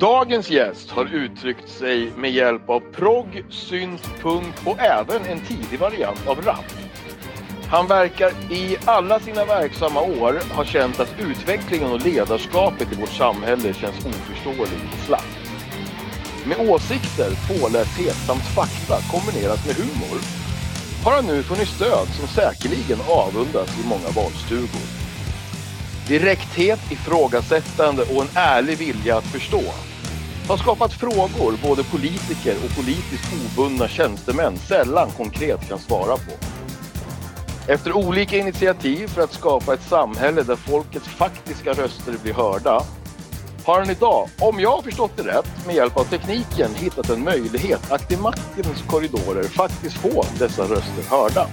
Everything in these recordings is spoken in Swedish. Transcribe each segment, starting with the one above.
Dagens gäst har uttryckt sig med hjälp av progg, synt, punk och även en tidig variant av rap. Han verkar i alla sina verksamma år ha känt att utvecklingen och ledarskapet i vårt samhälle känns oförståelig och slapp. Med åsikter, pålästhet samt fakta kombinerat med humor har han nu funnit stöd som säkerligen avundas i många valstugor. Direkthet, ifrågasättande och en ärlig vilja att förstå har skapat frågor både politiker och politiskt obundna tjänstemän sällan konkret kan svara på. Efter olika initiativ för att skapa ett samhälle där folkets faktiska röster blir hörda har han idag, om jag har förstått det rätt, med hjälp av tekniken hittat en möjlighet att i maktens korridorer faktiskt få dessa röster hörda.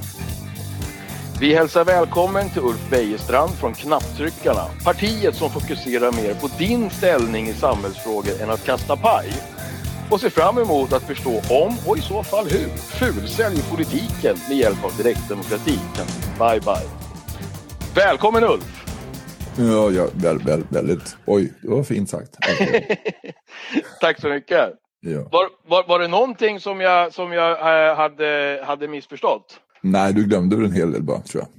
Vi hälsar välkommen till Ulf Bejestrand från Knapptryckarna. Partiet som fokuserar mer på din ställning i samhällsfrågor än att kasta paj. Och ser fram emot att förstå om, och i så fall hur, fulsälj politiken med hjälp av direktdemokrati. Bye bye. Välkommen Ulf! Ja, ja väl, väl, väldigt. Oj, det var fint sagt. Tack så mycket. Ja. Var, var, var det någonting som jag, som jag eh, hade, hade missförstått? Nej, du glömde väl en hel del bara, tror jag.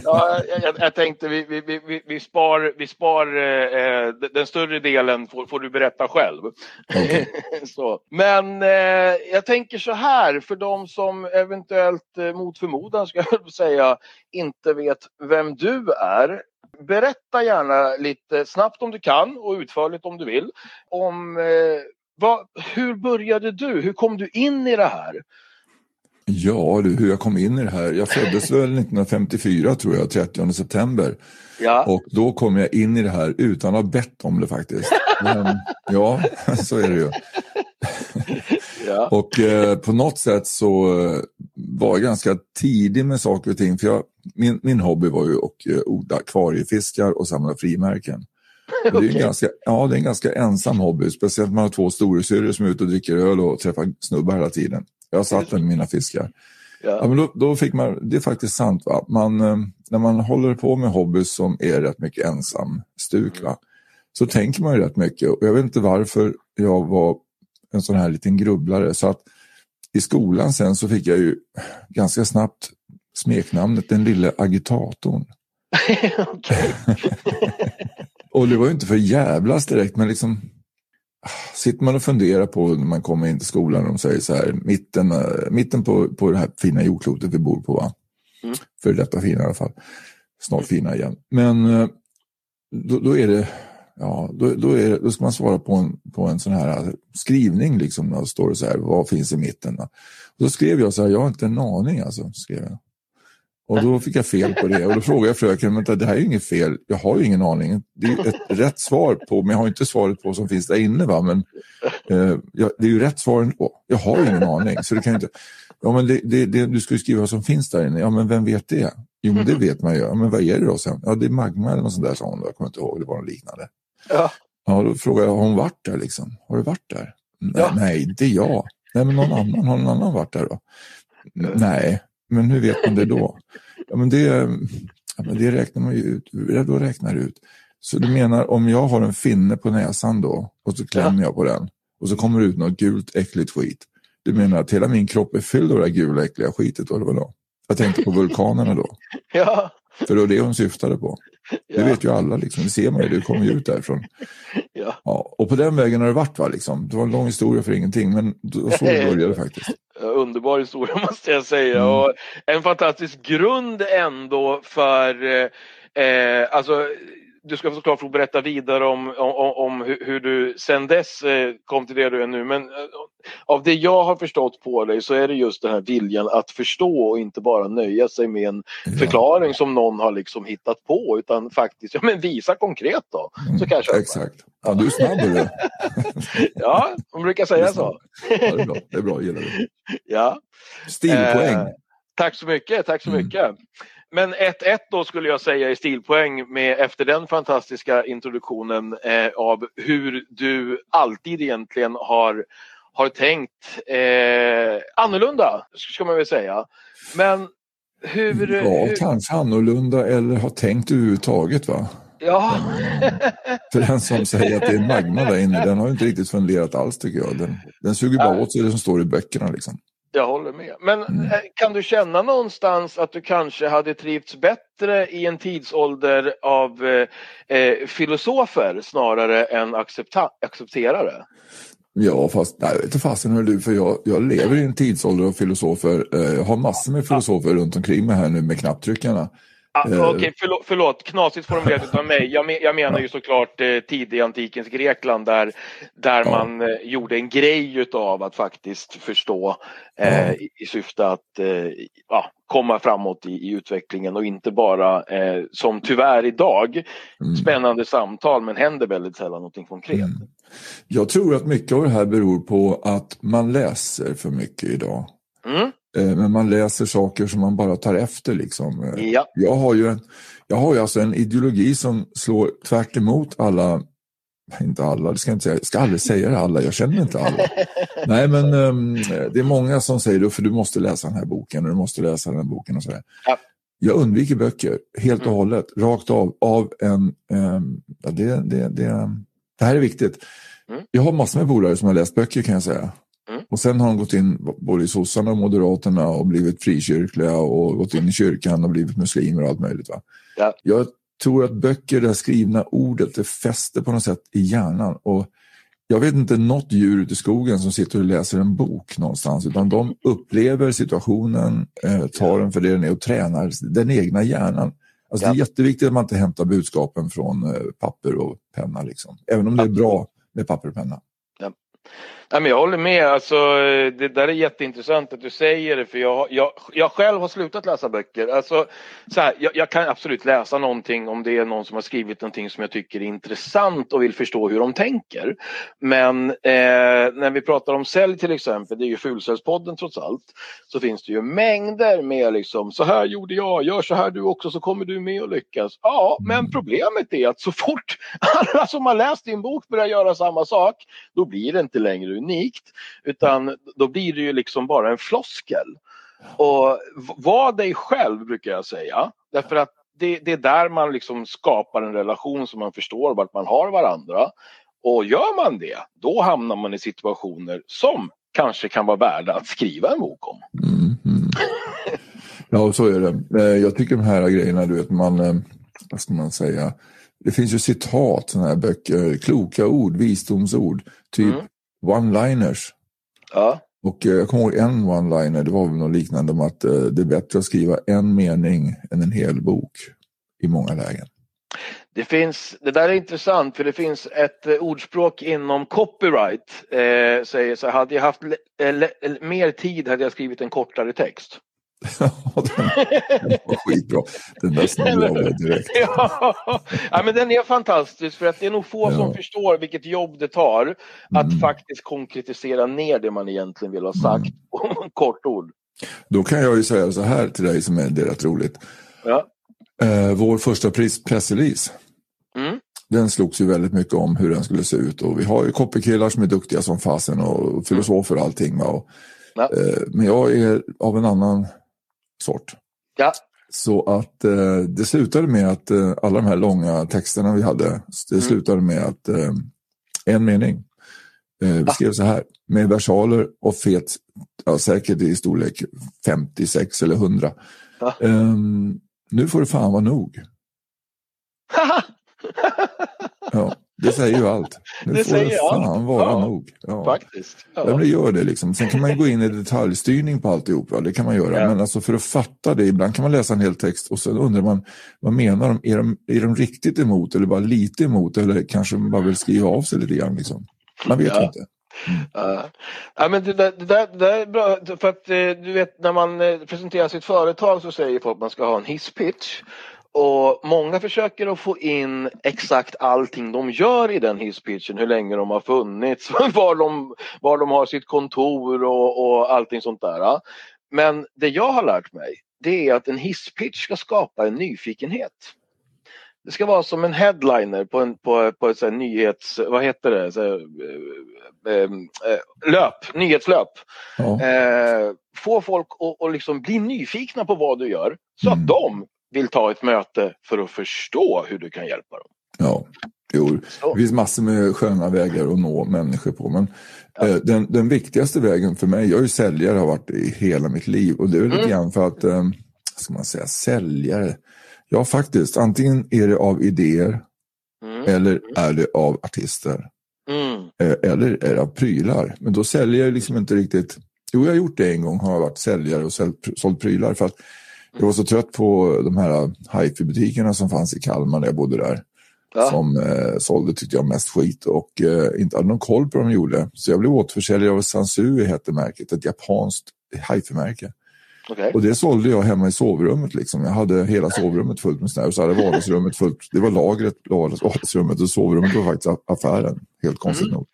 ja, jag, jag tänkte vi, vi, vi, vi spar, vi spar eh, den större delen får, får du berätta själv. Okay. så. Men eh, jag tänker så här, för de som eventuellt eh, mot förmodan ska jag säga inte vet vem du är. Berätta gärna lite snabbt om du kan och utförligt om du vill om eh, vad, hur började du? Hur kom du in i det här? Ja, du, hur jag kom in i det här. Jag föddes väl 1954 tror jag, 30 september. Ja. Och då kom jag in i det här utan att ha bett om det faktiskt. Men, ja, så är det ju. ja. Och eh, på något sätt så eh, var jag ganska tidig med saker och ting. För jag, min, min hobby var ju att eh, odla akvariefiskar och samla frimärken. Och Det är, en ganska, ja, det är en ganska ensam hobby, speciellt när man har två storasyrror som är ute och dricker öl och träffar snubbar hela tiden. Jag satt med mina fiskar. Ja, Ja. men då, då fick man, det är faktiskt sant, va? Man, eh, när man håller på med hobbys som är rätt mycket ensam stuk, va? så tänker man ju rätt mycket. Och jag vet inte varför jag var en sån här liten grubblare. Så att i skolan sen så fick jag ju ganska snabbt smeknamnet den lille agitatorn. Och det var ju inte för jävlas direkt, men liksom sitter man och funderar på när man kommer in till skolan och de säger så här, mitten, eh, mitten på, på det här fina jordklotet vi bor på, va? Mm. För detta fina i alla fall. Snart fina igen. Men eh, då, då är det, ja, då, då, är då ska man svara på en, på en sån här skrivning, liksom, står det så här, vad finns i mitten? Och då skrev jag så här, jag har inte en aning alltså, skrev jag. Och då fick jag fel på det och då frågade jag fröken, men det här är ju inget fel, jag har ju ingen aning. Det är ett rätt svar på, men jag har inte svaret på som finns där inne. Va? Men eh, det är ju rätt svar ändå. Jag har ju ingen aning. Så det kan inte, ja, men det, det, det, du ska ju skriva vad som finns där inne. Ja, men vem vet det? Jo, men det vet man ju. Ja, men vad är det då sen? Ja, det är magma eller något sånt där, sa hon. Jag kommer inte ihåg, det var något liknande. Ja. Ja, då frågade jag, har hon varit där liksom? Har du varit där? Nej, Ja. nej inte jag. Nej, men någon annan, har någon annan varit där då? N- Nej, men hur vet man det då? Ja, men det, ja, men det räknar man ju ut. Ja, Då räknar ut. Så du menar om jag har en finne på näsan då och så klämmer jag på den och så kommer det ut något gult äckligt skit. Du menar att hela min kropp är fylld av det här gula äckliga skitet? Eller vadå? Jag tänkte på vulkanerna då. Ja. För det var det hon syftade på. Det Ja. vet ju alla, liksom. det ser man ju, det kommer ju ut därifrån. Ja. Ja, och på den vägen har det varit. Va, liksom. Det var en lång historia för ingenting, men då, så det började faktiskt. Underbar historia måste jag säga. Mm. Och en fantastisk grund ändå för eh, eh, alltså du ska såklart få berätta vidare om, om, om hur, hur du sen dess eh, kom till det du är nu. Men eh, av det jag har förstått på dig så är det just den här viljan att förstå och inte bara nöja sig med en förklaring som någon har liksom hittat på utan faktiskt ja, men visa konkret då. Så kanske Mm, Exakt. Ja, du är snabb du. Ja, man brukar säga så. Ja, det är bra, det är bra, gillar det. Ja. Stilpoäng. Eh, tack så mycket, tack så Mm. Men 1-1 då skulle jag säga i stilpoäng med efter den fantastiska introduktionen eh, av hur du alltid egentligen har, har tänkt eh, annorlunda, ska man väl säga. Men hur... Ja, hur kanske annorlunda eller har tänkt överhuvudtaget va? Ja. För den som säger att det är magma där inne, den har ju inte riktigt funderat alls tycker jag. Den, den suger bara åt sig det som står i böckerna. Liksom. Jag håller med. Men. Eh, kan du känna någonstans att du kanske hade trivts bättre i en tidsålder av eh, eh filosofer snarare än accepterare? Ja, fast nej, jag inte fasen hör du, för jag, jag lever i en tidsålder av filosofer. Eh, jag har massor med filosofer ja. runt omkring mig här nu med knapptryckarna. Ah, Okej, okay, förlåt, förlåt, knasigt formulerat av mig. Jag, men, jag menar ju såklart eh, tidig antikens Grekland där, där ja. man eh, gjorde en grej utav att faktiskt förstå eh, ja. i, i, syfte att eh, ja, komma framåt i, i, utvecklingen och inte bara eh, som tyvärr idag mm. spännande samtal men händer väldigt sällan någonting konkret. Mm. Jag tror att mycket av det här beror på att man läser för mycket idag. Mm. Eh, men man läser saker som man bara tar efter. Liksom. Eh, ja. Jag har ju, en, jag har ju alltså en ideologi som slår tvärt alla inte alla, det ska jag inte säga. Jag ska aldrig säga det alla, jag känner inte alla. Nej, men um, det är många som säger då, för du måste läsa den här boken och du måste läsa den här boken och sådär. Ja. Jag undviker böcker helt och mm. hållet, rakt av, av en... Um, ja, det, det, det, det här är viktigt. Mm. Jag har massor med polare som har läst böcker kan jag säga. Och sen har de gått in både i sossarna och moderaterna och blivit frikyrkliga och gått in i kyrkan och blivit muslimer och allt möjligt. Va? Ja. Jag tror att böcker, det skrivna ordet, det fäster på något sätt i hjärnan. Och jag vet inte något djur ute i skogen som sitter och läser en bok någonstans utan de upplever situationen, eh, tar den för det den är och tränar den egna hjärnan. Alltså ja. Det är jätteviktigt att man inte hämtar budskapen från eh, papper och penna. Liksom. Även om det är bra med papper och penna. Nej, men jag håller med. Alltså, det där är jätteintressant att du säger det för jag, jag, jag själv har slutat läsa böcker. Alltså, så här, jag, jag, kan absolut läsa någonting om det är någon som har skrivit någonting som jag tycker är intressant och vill förstå hur de tänker. Men eh, när vi pratar om sälj till exempel, det är ju Fulsäljspodden trots allt, så finns det ju mängder med liksom så här gjorde jag, gör så här du också så kommer du med och lyckas. Ja, men problemet är att så fort alla som har läst din bok börjar göra samma sak, då blir det inte längre unikt utan då blir det ju liksom bara en floskel. Och var dig själv brukar jag säga. Därför att det, det, är där man liksom skapar en relation som man förstår vart man har varandra. Och gör man det, då hamnar man i situationer som kanske kan vara värda att skriva en bok om. Mm, mm. Ja, så är det. Eh, jag tycker de här grejerna, du vet, man, eh, vad ska man säga, det finns ju citat, sådana här böcker, kloka ord, visdomsord, typ mm one-liners. Ja. Och eh, jag kommer ihåg en one-liner, det var väl något liknande om att eh, det är bättre att skriva en mening än en hel bok i många lägen. Det, finns, det där är intressant för det finns ett eh, ordspråk inom copyright. Eh, säger så hade jag haft mer tid hade jag skrivit en kortare text. Ja, den, var skitbra. Den där snodde jag direkt. Ja. ja, men den är fantastisk för att det är nog få ja. som förstår vilket jobb det tar att mm. faktiskt konkretisera ner det man egentligen vill ha sagt mm. på kort ord. Då kan jag ju säga så här till dig som är det rätt roligt. Ja. Eh, vår första pressrelease. Mm. Den slogs ju väldigt mycket om hur den skulle se ut och vi har ju copykillar som är duktiga som fasen och filosofer och allting. Och, ja. eh, men jag är av en annan sort. Ja. Så att eh, det slutade med att eh, alla de här långa texterna vi hade, det mm. slutade med att eh, en mening. Eh, vi skrev så här, med versaler och fet, ja, säkert i storlek 56 eller 100. Ja. Ehm, nu får det fan vara nog. ja. Det säger ju allt. Nu det får säger det fan allt. vara ja, nog. Ja. Faktiskt. Ja. ja. det gör det liksom. Sen kan man gå in i detaljstyrning på alltihop. Ja, det kan man göra. Ja. Men alltså för att fatta det, ibland kan man läsa en hel text och så undrar man vad menar de? Är de, är de riktigt emot eller bara lite emot eller kanske man bara vill skriva av sig lite grann? Liksom. Man vet ja. inte. Mm. Uh, ja, men det, där, det, där, det där är bra för att eh, du vet när man eh, presenterar sitt företag så säger folk att man ska ha en hisspitch och många försöker att få in exakt allting de gör i den hisspitchen, hur länge de har funnits, var de, var de har sitt kontor och, och allting sånt där. Men det jag har lärt mig, det är att en hisspitch ska skapa en nyfikenhet. Det ska vara som en headliner på, en, på, på ett så nyhets... Vad heter det? Så, äh, äh, löp, nyhetslöp. Ja. Äh, få folk att liksom bli nyfikna på vad du gör så mm. att de vill ta ett möte för att förstå hur du kan hjälpa dem. Ja, jo, det finns massor med sköna vägar att nå människor på. Men ja. eh, den, den viktigaste vägen för mig, jag är ju säljare har varit i hela mitt liv och det är mm. lite grann för att, eh, ska man säga, säljare. Ja, faktiskt, antingen är det av idéer mm. eller är det av artister. Mm. Eh, eller är det av prylar. Men då säljer jag liksom inte riktigt Jo, jag har gjort det en gång, har jag varit säljare och sålt prylar. För att jag var så trött på de här hifi-butikerna som fanns i Kalmar när jag bodde där. Ja. Som eh, sålde, tyckte jag, mest skit och eh, inte hade någon koll på vad de gjorde. Så jag blev återförsäljare av Sansui, hette märket, ett japanskt hifi-märke. Okay. Och det sålde jag hemma i sovrummet. Liksom. Jag hade hela sovrummet fullt med snö och så hade vardagsrummet fullt. Det var lagret, vardagsrummet och sovrummet var faktiskt affären. Helt konstigt mm. nog.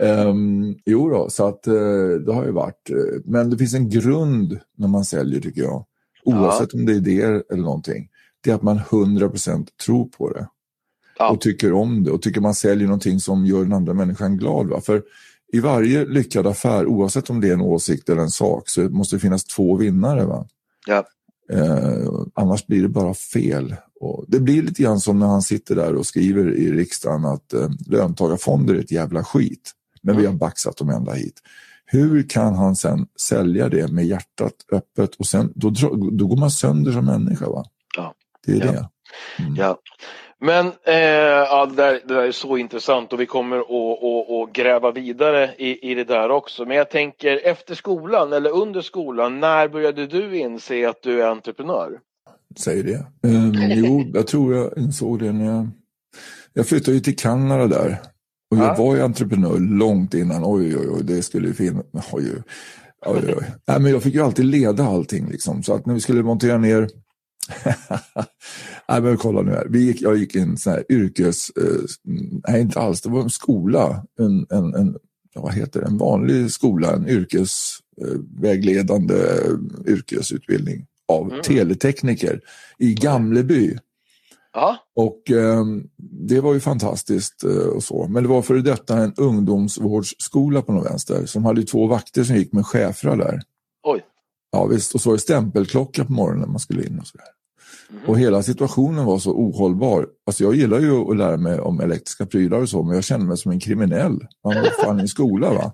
Um, jo då, så att det har ju varit. Men det finns en grund när man säljer tycker jag. Oavsett ja. om det är idéer eller någonting. Det är att man 100% tror på det. Ja. Och tycker om det och tycker man säljer någonting som gör den andra människan glad. Va? För i varje lyckad affär, oavsett om det är en åsikt eller en sak, så måste det finnas två vinnare. Va? Ja. Uh, annars blir det bara fel. Och det blir lite grann som när han sitter där och skriver i riksdagen att uh, löntagarfonder är ett jävla skit men vi har baxat dem ända hit. Hur kan han sen sälja det med hjärtat öppet och sen då, då går man sönder som människa. Va? Ja. Det är ja. det. Mm. Ja. Men eh, ja, det, där, det där är så intressant och vi kommer att, gräva vidare i, i det där också. Men jag tänker efter skolan eller under skolan, när började du inse att du är entreprenör? Säger det. Um, jo, jag tror jag insåg det när jag, jag flyttade till Kanada där och jag var ju entreprenör långt innan, oj oj oj, det skulle ju finnas, oj, oj, oj, oj. Nej, men jag fick ju alltid leda allting liksom, så att när vi skulle montera ner Nej men kolla nu här, vi gick, jag gick en sån här yrkes, eh, nej inte alls, det var en skola, en, en, en vad heter det, en vanlig skola, en yrkesvägledande eh, yrkesutbildning av mm. teletekniker i Gamleby. Ja. Och eh, det var ju fantastiskt eh, och så. Men det var för detta en ungdomsvårdsskola på något vänster som hade två vakter som gick med schäfrar där. Oj. Ja visst, och så var det stämpelklocka på morgonen när man skulle in och så. Mm. Och hela situationen var så ohållbar. Alltså jag gillar ju att lära mig om elektriska prylar och så, men jag kände mig som en kriminell. Man var fan i skola va.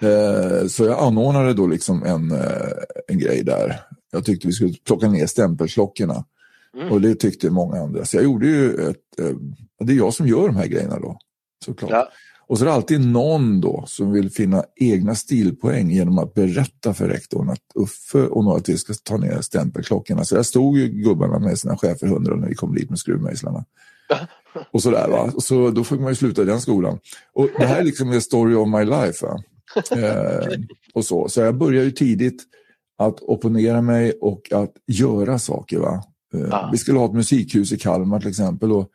eh, så jag anordnade då liksom en, eh, en grej där. Jag tyckte vi skulle plocka ner stämpelklockorna. Mm. Och det tyckte många andra. Så jag gjorde ju ett, eh, det är jag som gör de här grejerna då. Såklart. Ja. Och så är det alltid någon då som vill finna egna stilpoäng genom att berätta för rektorn att Uffe och några till ska ta ner stämpelklockorna. Så där stod ju gubbarna med sina chefer när vi kom dit med skruvmejslarna. och sådär va. Så då fick man ju sluta i den skolan. Och det här är liksom the story of my life. Va? Eh, och så. så jag började ju tidigt att opponera mig och att göra saker. Va? Eh, ja. Vi skulle ha ett musikhus i Kalmar till exempel. Och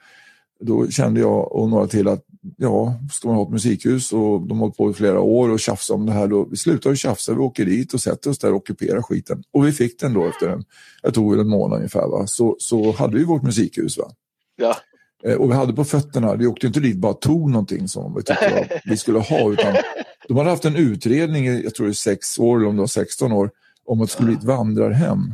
då kände jag och några till att ja, ska man ha ett musikhus och de har hållit på i flera år och tjafsa om det här. Då, vi slutar ju tjafsa, vi åker dit och sätter oss där och ockuperar skiten. Och vi fick den då efter en, jag tog väl en månad ungefär, va? Så, så hade vi vårt musikhus. Va? Ja. Eh, och vi hade på fötterna, vi åkte inte dit bara tog någonting som vi tyckte vi skulle ha. Utan de hade haft en utredning jag tror det är sex år eller om det var 16 år, om att det skulle bli ett vandrarhem.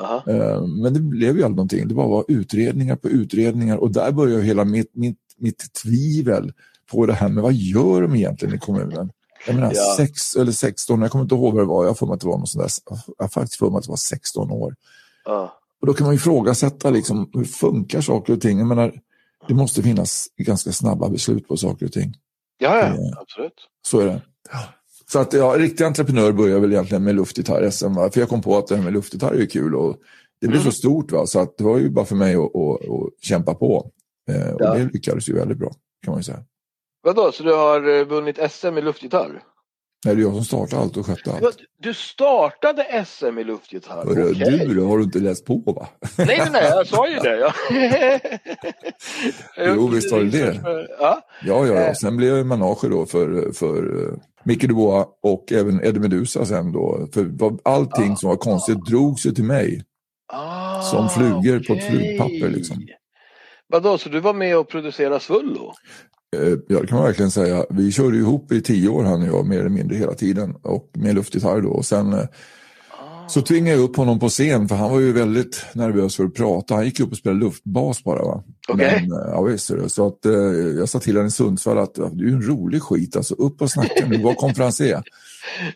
Uh, men det blev ju aldrig någonting. Det bara var utredningar på utredningar och där började hela mitt, mitt, mitt tvivel på det här med vad gör de egentligen i kommunen? Jag menar ja. sex eller 16, jag kommer inte ihåg vad det var, jag får mig att det var något sånt där, jag har faktiskt för mig att det var 16 år. Uh. Och då kan man ifrågasätta liksom, hur funkar saker och ting. Jag menar, det måste finnas ganska snabba beslut på saker och ting. Ja, ja, absolut. Så är det. Så att ja, riktig entreprenör börjar väl egentligen med luftgitarr-SM. För jag kom på att det här med luftgitarr är kul och det blev mm. så stort. Va? Så att det var ju bara för mig att, att, att kämpa på. Eh, och ja. det lyckades ju väldigt bra kan man ju säga. Vadå, så du har eh, vunnit SM i luftgitarr? Nej, det är jag som startade allt och skötte allt. Du startade SM i luftgitarr? Hörru, okay. Du har du inte läst på va? Nej, nej, nej jag sa ju det. Ja. jo, visst har du det. Ja, ja, ja. ja. Sen blev jag manager då för, för eh, Micke Dubois och även Eddie Meduza sen då. För allting ah, som var konstigt ah. drogs ju till mig. Ah, som flugor okay. på ett flugpapper liksom. Vadå, så du var med och producerade Svullo? Eh, ja, det kan man verkligen säga. Vi körde ihop i tio år han och jag, mer eller mindre hela tiden. Och med luftgitarr då. Och sen, eh, Så tvingade jag upp honom på scen för han var ju väldigt nervös för att prata. Han gick upp och spelade luftbas bara. Va? Okej. Men, eh, ja, visst är det. Så att, eh, jag sa till honom i Sundsvall att du är en rolig skit, alltså upp och snacka nu, var konferencier.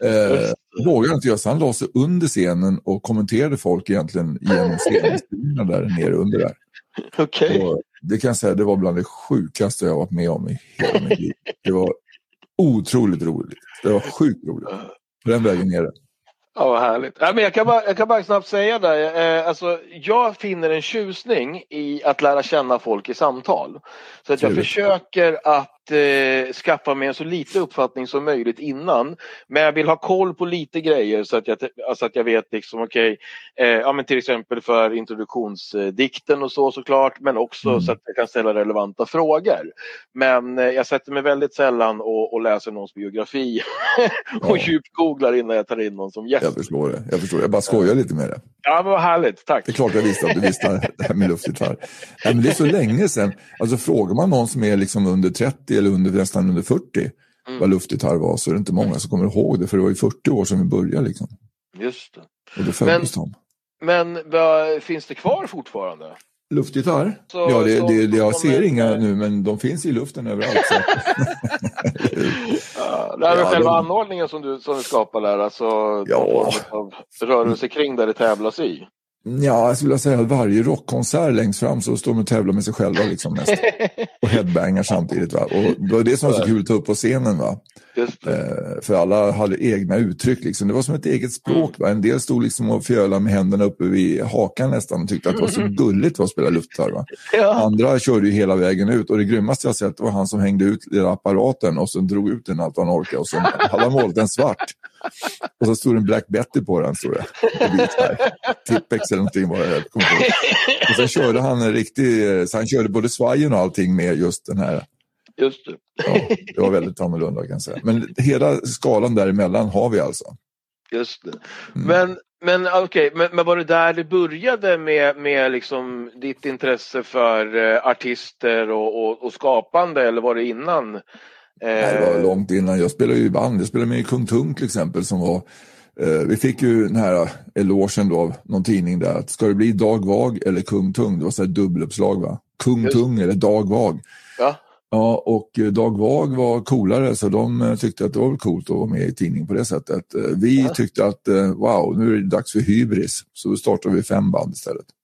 Eh, vågade inte göra så han la sig under scenen och kommenterade folk egentligen genom scenhistorierna där nere under där. Och det kan jag säga, det var bland det sjukaste jag varit med om i hela mitt liv. Det var otroligt roligt. Det var sjukt roligt. På den vägen ner. Ja, vad härligt. Ja, men jag, kan bara, jag kan bara snabbt säga det. Eh, alltså, jag finner en tjusning i att lära känna folk i samtal. Så att jag försöker att eh, skaffa mig en så lite uppfattning som möjligt innan. Men jag vill ha koll på lite grejer så att jag, alltså att jag vet liksom okej, eh, ja men till exempel för introduktionsdikten och så såklart, men också Mm. så att jag kan ställa relevanta frågor. Men eh, jag sätter mig väldigt sällan och, och läser någons biografi och Ja. djupgooglar innan jag tar in någon som gäst. Jag förstår det. Jag, förstår. jag bara skojar lite med det. Ja, men vad härligt. Tack. Det är klart jag visste att du visste det här med luftgitarr. Nej, men det är så länge sedan. Alltså frågar man någon som är liksom under 30 eller under, nästan under 40 Mm. vad luftgitarr var så är det inte många som kommer ihåg det. För det var ju 40 år sedan vi började. Liksom. Just det. Och då föddes de. Men finns det kvar fortfarande? Luftgitarr? Så- ja, det, så- det, det, jag ser en- inga nu men de finns i luften överallt. Så. Ja, det är väl Ja, själva de- anordningen som du, som du skapar där, alltså Ja. av rörelse kring där det tävlas i. Ja, jag skulle vilja säga att varje rockkonsert längst fram så står de och tävlar med sig själva liksom mest. och headbangar samtidigt. Va? Och det var det som var så kul att ta upp på scenen. Va? Eh, för alla hade egna uttryck. Liksom. Det var som ett eget språk. Va? En del stod liksom och fjölade med händerna uppe vid hakan nästan och tyckte att det var så gulligt att spela luftgitarr. Va? Ja. Andra körde ju hela vägen ut och det grymmaste jag sett var han som hängde ut lilla apparaten och sen drog ut den allt han orkade och så hade han målat den svart. Och så stod det en Black Betty på den, stod det. Tippex eller någonting var det. Och sen körde han en riktig, så han körde både svajen och allting med just den här. Just det. Ja, det var väldigt annorlunda kan jag säga. Men hela skalan däremellan har vi alltså. Just det. Mm. Men, men okej, men, men var det där det började med, med liksom ditt intresse för eh, artister och, och, och skapande eller var det innan? Eh, Nej, det var långt innan. Jag spelade ju i band. Jag spelade med i Kung Tung till exempel. Som var, eh, vi fick ju den här elogen då av någon tidning där. Att ska det bli Dag Vag eller Kung Tung? Det var så här dubbeluppslag va. Kung Just. Tung eller Dag Vag. Ja. Ja, och eh, Dag Vag var coolare så de eh, tyckte att det var coolt att vara med i tidningen på det sättet. Vi Ja. tyckte att wow, nu är det dags för hybris. Så då startade vi fem band istället.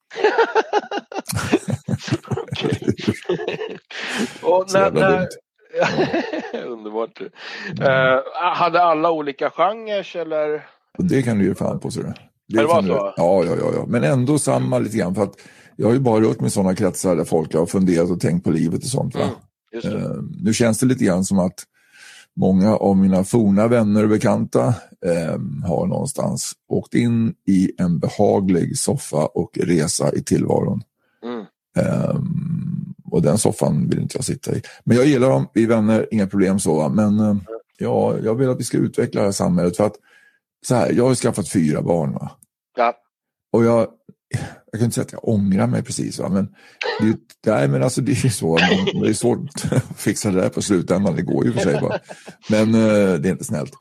och när, när... Underbart. Eh, hade alla olika genrer eller? Det kan du ge fan på. Så det. det var du- så? Ja, ja, ja, ja. Men ändå samma lite grann. För att jag har ju bara rört mig i sådana kretsar där folk har funderat och tänkt på livet och sånt. Mm. Eh, nu känns det lite grann som att många av mina forna vänner och bekanta eh, har någonstans åkt in i en behaglig soffa och resa i tillvaron. Mm. Ehm, och den soffan vill inte jag sitta i. Men jag gillar dem, vi är vänner, inga problem så. Men eh, ja, jag vill att vi ska utveckla det här samhället. För att så här, jag har skaffat fyra barn. Va? Ja. Och jag, jag kan inte säga att jag ångrar mig precis. Va? Men, det, är nej, men alltså, det är så. Det är svårt att fixa det där på slutändan. Det går ju för sig. Va? Men eh, det är inte snällt.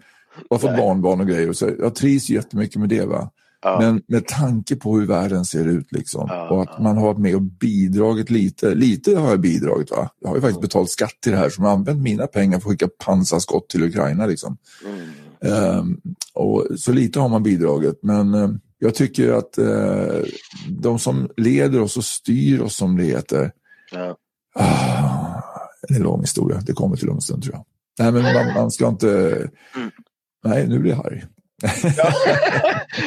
Jag har fått barnbarn och grejer. Så jag trivs jättemycket med det. Va? Ja. Men med tanke på hur världen ser ut liksom, Ja, och att man har varit med och bidragit lite. Lite har jag bidragit. Va? Jag har ju faktiskt betalt skatt till det här som har använt mina pengar för att skicka pansarskott till Ukraina. Liksom. Mm. Ehm, och så lite har man bidragit. Men eh, jag tycker att eh, de som leder oss och styr oss som det heter. Ja. Ah, det är en lång historia. Det kommer till om en stund tror jag. Nej, men man, man ska inte... Mm. Nej, nu blir jag arg. Ja.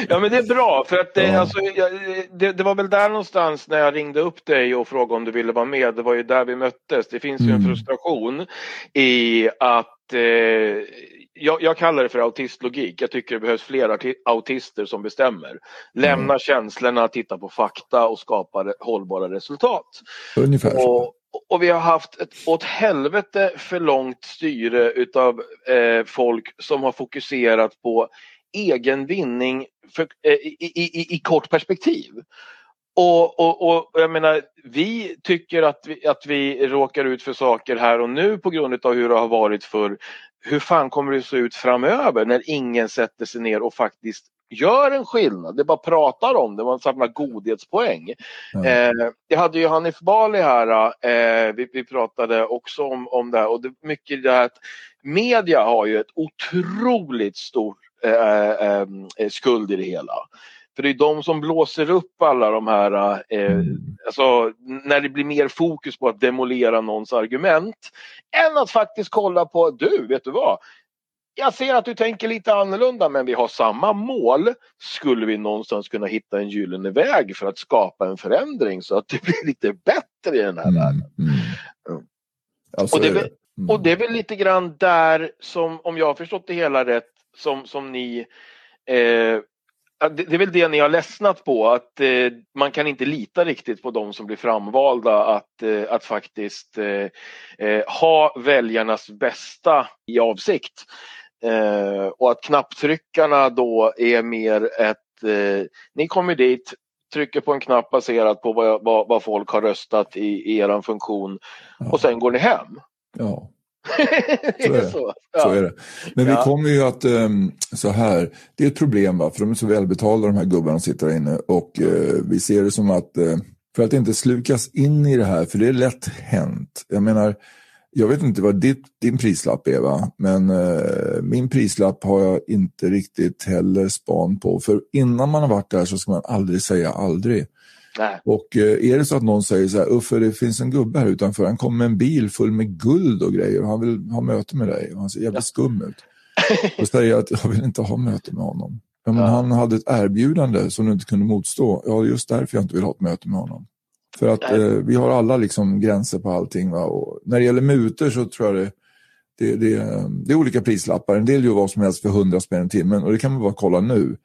ja men det är bra för att det, Ja. alltså, jag, det, det var väl där någonstans när jag ringde upp dig och frågade om du ville vara med. Det var ju där vi möttes. Det finns ju en Mm. frustration i att eh, jag, jag kallar det för autistlogik. Jag tycker det behövs fler autister som bestämmer. Lämna känslorna, titta på fakta och skapa re- hållbara resultat. Ungefär. Och, och vi har haft ett åt helvete för långt styre utav eh, folk som har fokuserat på egen vinning för, eh, i, i, i, kort perspektiv. Och, och, och jag menar, vi tycker att vi, att vi råkar ut för saker här och nu på grund av hur det har varit för hur fan kommer det se ut framöver när ingen sätter sig ner och faktiskt gör en skillnad. Det bara pratar om det, man samlar godhetspoäng. Ja. Eh, jag hade ju Hanif Bali här, eh, vi, vi pratade också om, om det här och det, mycket det här att media har ju ett otroligt stort eh, eh, skuld i det hela. För det är de som blåser upp alla de här, eh, alltså när det blir mer fokus på att demolera någons argument än att faktiskt kolla på, du, vet du vad? Jag ser att du tänker lite annorlunda men vi har samma mål. Skulle vi någonstans kunna hitta en gyllene väg för att skapa en förändring så att det blir lite bättre i den här Mm, världen? mm. Ja, Och det, väl, och det är väl lite grann där som, om jag har förstått det hela rätt, som, som ni eh, det är väl det ni har ledsnat på, att eh, man kan inte lita riktigt på de som blir framvalda att, eh, att faktiskt eh, eh, ha väljarnas bästa i avsikt. Eh, och att knapptryckarna då är mer ett, eh, ni kommer dit, trycker på en knapp baserat på vad, vad, vad folk har röstat i, i er funktion och sen går ni hem. Ja. Så är det. så. Är det. Men vi kommer ju att, ehm, så här, det är ett problem va, för de är så välbetalda de här gubbarna som sitter där inne och eh, vi ser det som att, eh, för att inte slukas in i det här, för det är lätt hänt. Jag menar, jag vet inte vad ditt, din prislapp är va, men eh, min prislapp har jag inte riktigt heller span på, för innan man har varit där så ska man aldrig säga aldrig. Nej. Och eh, är det så att någon säger så här, Uffe det finns en gubbe här utanför, han kommer med en bil full med guld och grejer och han vill ha möte med dig och han ser jävligt skum ut. Då säger jag att jag vill inte ha möte med honom. Ja, men Ja. Han hade ett erbjudande som du inte kunde motstå. Ja, just därför jag inte vill ha ett möte med honom. För att eh, vi har alla liksom gränser på allting. Va? Och när det gäller mutor så tror jag det, det, det, det är olika prislappar. En del gör vad som helst för 100 spänn i timmen och det kan man bara kolla nu.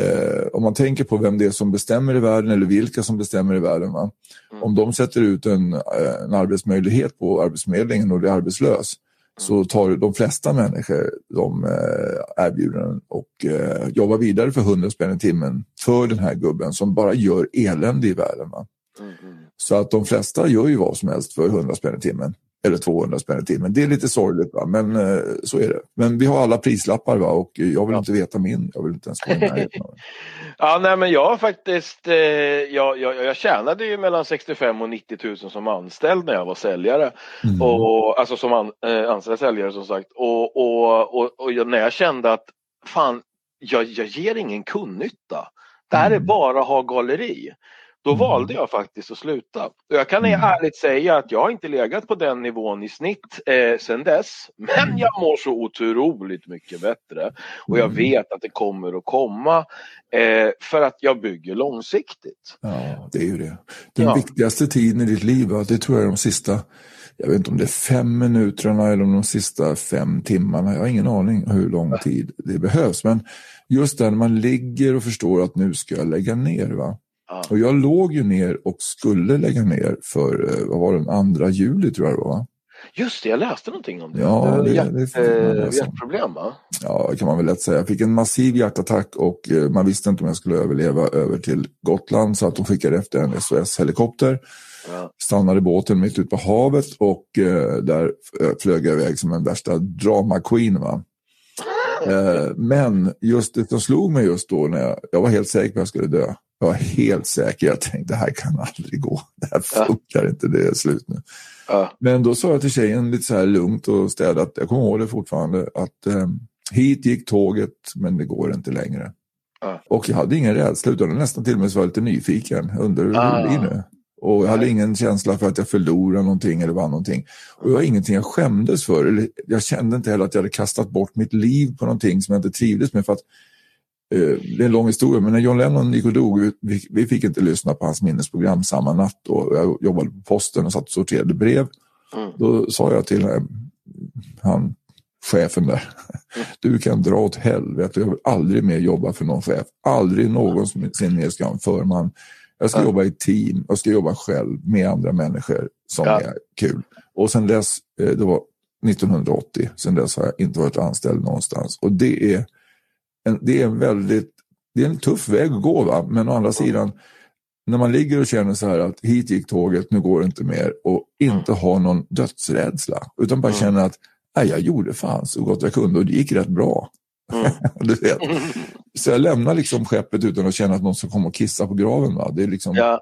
Eh, om man tänker på vem det är som bestämmer i världen eller vilka som bestämmer i världen. Va? Mm. Om de sätter ut en, eh, en arbetsmöjlighet på Arbetsförmedlingen och är arbetslös så tar de flesta människor de eh, erbjudanden och eh, jobbar vidare för 100 spänn i timmen för den här gubben som bara gör elände i världen. Mm, mm. Så att de flesta gör ju vad som helst för 100 spänn i timmen. Eller 200 spänn i timmen. Det är lite sorgligt, va? men eh, så är det. Men vi har alla prislappar va? och jag vill Ja. inte veta min. Jag vill inte ens i den. Ja, nej, men jag faktiskt, eh, jag, jag, jag tjänade ju mellan 65 och 90 000 som anställd när jag var säljare. Mm. Och, alltså som an, eh, anställd säljare som sagt. Och, och, och, och jag, när jag kände att fan, jag, jag ger ingen kundnytta. Det här är Mm. bara ha galleri. Då Mm. valde jag faktiskt att sluta. Och jag kan Mm. ärligt säga att jag har inte legat på den nivån i snitt eh, sedan dess. Men jag mår så otroligt mycket bättre. Och jag Mm. vet att det kommer att komma. Eh, för att jag bygger långsiktigt. Ja, det är ju det. Den Ja. viktigaste tiden i ditt liv, det tror jag är de sista, jag vet inte om det är fem minuterna eller om de sista fem timmarna. Jag har ingen aning hur lång tid det behövs. Men just där man ligger och förstår att nu ska jag lägga ner. Va? Ja. Och jag låg ju ner och skulle lägga ner för, eh, vad var det, den andra juli tror jag det var. Va? Just det, jag läste någonting om det. Ja, det, det- det eh, hjärtproblem va? Ja, det kan man väl lätt säga. Jag fick en massiv hjärtattack och eh, man visste inte om jag skulle överleva över till Gotland så att de skickade efter en SOS-helikopter. Ja. stannade båten mitt ute på havet och där flög jag iväg som en värsta drama queen. Va? Men just det som slog mig just då när jag, jag var helt säker på att jag skulle dö. Jag var helt säker, jag tänkte det här kan aldrig gå. Det här Ja. funkar inte, det är slut nu. Ja. Men då sa jag till tjejen lite så här lugnt och städat, jag kommer ihåg det fortfarande, att eh, hit gick tåget men det går inte längre. Ja. Och jag hade ingen rädsla utan nästan till och med så var jag lite nyfiken. Jag undrar hur Ah. det blir nu. Och jag hade ingen känsla för att jag förlorade någonting eller vann någonting. Och det var ingenting jag skämdes för. Eller jag kände inte heller att jag hade kastat bort mitt liv på någonting som jag inte trivdes med. För att, det är en lång historia, men när John Lennon gick och dog, vi, vi fick inte lyssna på hans minnesprogram samma natt. Och jag jobbade på posten och satt och sorterade brev. Mm. Då sa jag till eh, han, chefen där, du kan dra åt helvete, jag vill aldrig mer jobba för någon chef. Aldrig någonsin mer ska jag en förman. Jag ska jobba i team, jag ska jobba själv med andra människor som Ja. är kul. Och sen dess, eh, det var 1980, sen dess har jag inte varit anställd någonstans. Och det är det är en väldigt, det är en tuff väg att gå va, men å andra sidan, när man ligger och känner så här att hit gick tåget, nu går det inte mer och inte har någon dödsrädsla, utan bara Mm. känner att jag gjorde fan så gott jag kunde och det gick rätt bra. Mm. du vet. Så jag lämnar liksom skeppet utan att känna att någon ska komma och kissa på graven. Va? Det är liksom... Ja.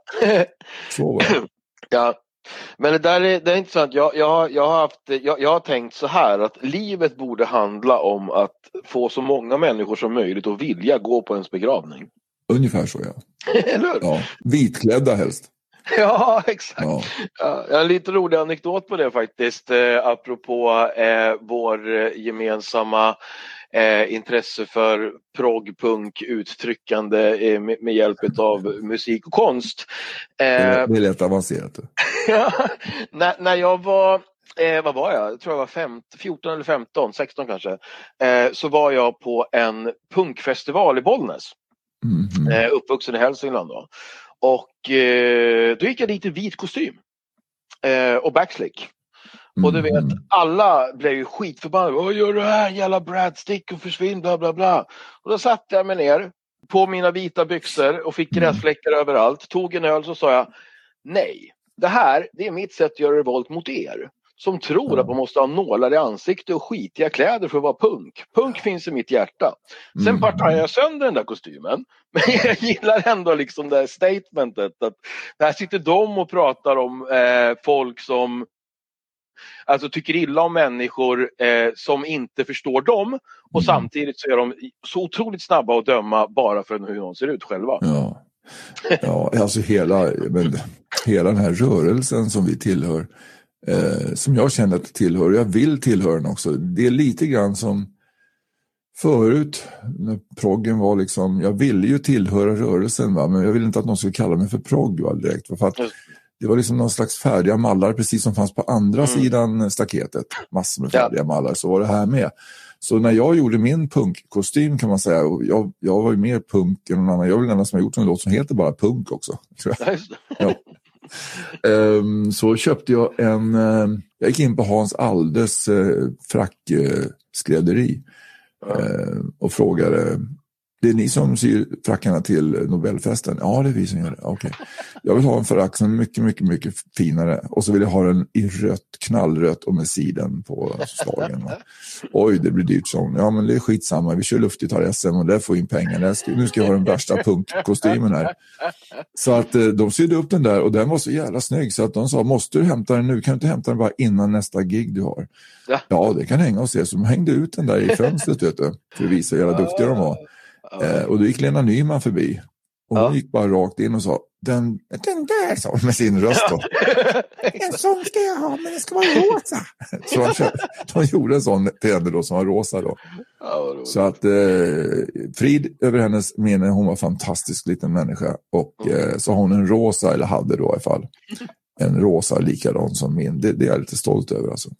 så det. Ja, men det där är, det är intressant. Jag, jag, jag, har haft, jag, jag har tänkt så här att livet borde handla om att få så många människor som möjligt att vilja gå på ens begravning. Ungefär så ja. Eller hur? ja. Vitklädda helst. Ja, exakt. Ja. Ja, en lite rolig anekdot på det faktiskt, eh, apropå eh, vår eh, gemensamma eh, intresse för prog, punk, uttryckande eh, med, med hjälp av musik och konst. Eh, det är lätt avancerat. Ja, när, när jag var, eh, vad var jag, jag tror jag var 15, 14 eller 15, 16 kanske, eh, så var jag på en punkfestival i Bollnäs, Mhm. eh, uppvuxen i Hälsingland då. Och eh, då gick jag dit i vit kostym eh, och backslick. Och du vet, Mhm. alla blev ju skitförbannade. Vad gör du här jävla Brad, stick och försvinn, bla bla bla. Och då satte jag mig ner på mina vita byxor och fick Mm. gräsfläckar överallt. Tog en öl så sa jag nej, det här det är mitt sätt att göra revolt mot er. Som tror att man måste ha nålar i ansikte och skitiga kläder för att vara punk. Punk finns i mitt hjärta. Sen Mm. jag sönder den där kostymen. Men jag gillar ändå liksom det här statementet att här sitter de och pratar om eh, folk som alltså tycker illa om människor eh, som inte förstår dem och Mm. samtidigt så är de så otroligt snabba att döma bara för hur de ser ut själva. Ja. ja, alltså hela, men, hela den här rörelsen som vi tillhör, eh, som jag känner att jag tillhör, jag vill tillhöra den också. Det är lite grann som förut, när proggen var liksom, jag ville ju tillhöra rörelsen va? men jag ville inte att någon skulle kalla mig för progg va, direkt. För att. Det var liksom någon slags färdiga mallar precis som fanns på andra Mm. sidan staketet. Massor med Ja. färdiga mallar, så var det här med. Så när jag gjorde min punkkostym kan man säga, och jag, jag var ju mer punk än någon annan. Jag är väl den som har gjort en låt som heter bara punk också. Ja. Ehm, så köpte jag en, ehm, jag gick in på Hans Aldes eh, frackskrädderi Ja. ehm, och frågade, det är ni som syr frackarna till Nobelfesten? Ja, det är vi som gör det. Okej. Jag vill ha en frack som är mycket, mycket, mycket finare och så vill jag ha den i rött, knallrött och med siden på slagen. Oj, det blir dyrt, så. Ja, men det är skitsamma. Vi kör luftgitarr-SM och där får in pengar. Nu ska jag ha den värsta punkkostymen här. Så att eh, de sydde upp den där och den var så jävla snygg så att de sa, måste du hämta den nu? Kan du inte hämta den bara innan nästa gig du har? Ja. Ja, det kan hänga och se. Så de hängde ut den där i fönstret vet du, för att visa hur jävla duktiga de var. Eh, och då gick Lena Nyman förbi och hon Ja. gick bara rakt in och sa, den, den där, sa hon med sin röst då. En sån ska jag ha, men den ska vara rosa. Så de, köpte, de gjorde en sån till henne då som var rosa då. Ja. Så att eh, frid över hennes minne, hon var en fantastisk liten människa. Och eh, så har hon en rosa, eller hade då i alla fall, en rosa likadan som min. Det, det är jag lite stolt över alltså.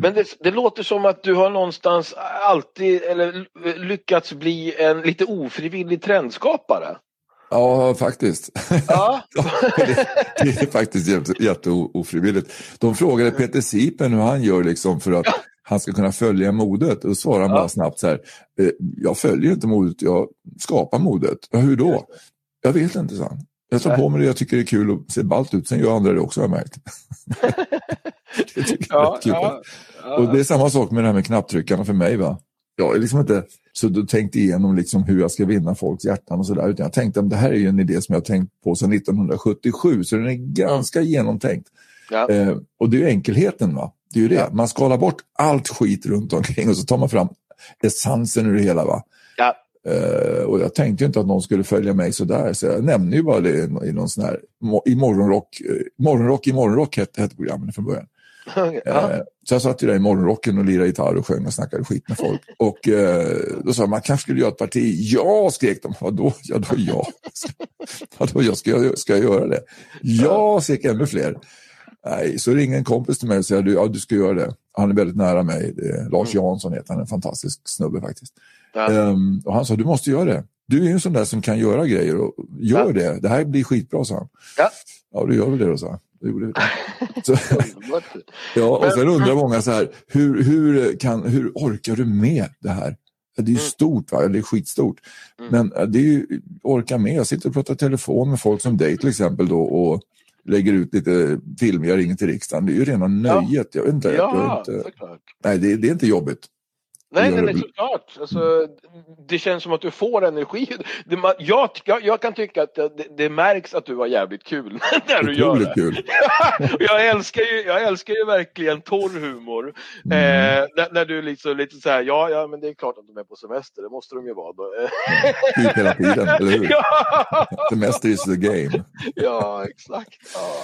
Men det, det låter som att du har någonstans alltid eller lyckats bli en lite ofrivillig trendskapare. Ja, faktiskt. Ja. det, det är faktiskt jätte, jätte ofrivilligt. De frågade Peter Sipen hur han gör liksom för att han ska kunna följa modet. Och svarar han Ja. bara snabbt så här, eh, jag följer inte modet, jag skapar modet. Ja, hur då? Jag vet inte, så. Jag tar på mig det jag tycker är kul och ser ballt ut, sen gör andra det också har jag märkt. det tycker jag är Ja, kul. ja, ja. Och det är samma sak med det här med knapptryckarna för mig. va. Jag är liksom inte så du tänkt igenom liksom hur jag ska vinna folks hjärtan och sådär. Utan jag tänkte att det här är ju en idé som jag har tänkt på sedan 1977. Så den är ganska genomtänkt. Ja. Eh, och det är ju enkelheten. va. Det är ju det. Ja. Man skalar bort allt skit runt omkring och så tar man fram essensen ur det hela. va. Ja. Eh, och jag tänkte inte att någon skulle följa mig sådär. Så jag nämnde ju bara det i någon sån här, i morgonrock, eh, morgonrock i morgonrock hette, hette programmet från början. Ja. Eh, Så jag satt ju där i morgonrocken och lirade gitarr och sjöng och snackade skit med folk. Och eh, då sa man kanske skulle göra ett parti. Ja, skrek de. Vadå? Ja, då jag. Vadå, jag ska, jag- ska jag göra det? Ja, skrek ännu fler. Nej, så ringde en kompis till mig och sa, ja du ska göra det. Han är väldigt nära mig. Lars Jansson heter han, en fantastisk snubbe faktiskt. Ja. Ehm, och han sa, du måste göra det. Du är ju en sån där som kan göra grejer och gör Ja. det. Det här blir skitbra, sa han. Ja. Ja, du gör väl det då, sa han. Då gjorde vi det. Så, Ja, och sen undrar många så här, hur, hur, kan, hur orkar du med det här? Det är ju Mm. stort, va? det är skitstort. Mm. Men eh, det är ju, orka med, jag sitter och pratar telefon med folk som dig till exempel då och lägger ut lite filmer, jag ringer till riksdagen. Det är ju rena nöjet. Jag vet inte, jag Ja, inte, såklart. nej, det, det är inte jobbigt. Nej, nej, nej, såklart. Alltså, det känns som att du får energi. Det, jag, jag, jag, kan tycka att det, det, märks att du har jävligt kul när du gör det. Kul. jag, älskar ju, jag älskar ju verkligen torr humor. Mm. Eh, när, när, du liksom lite så här, ja, ja, men det är klart att de är på semester, det måste de ju vara. Då. typ hela tiden, eller hur? ja. Semester is the game. ja, exakt.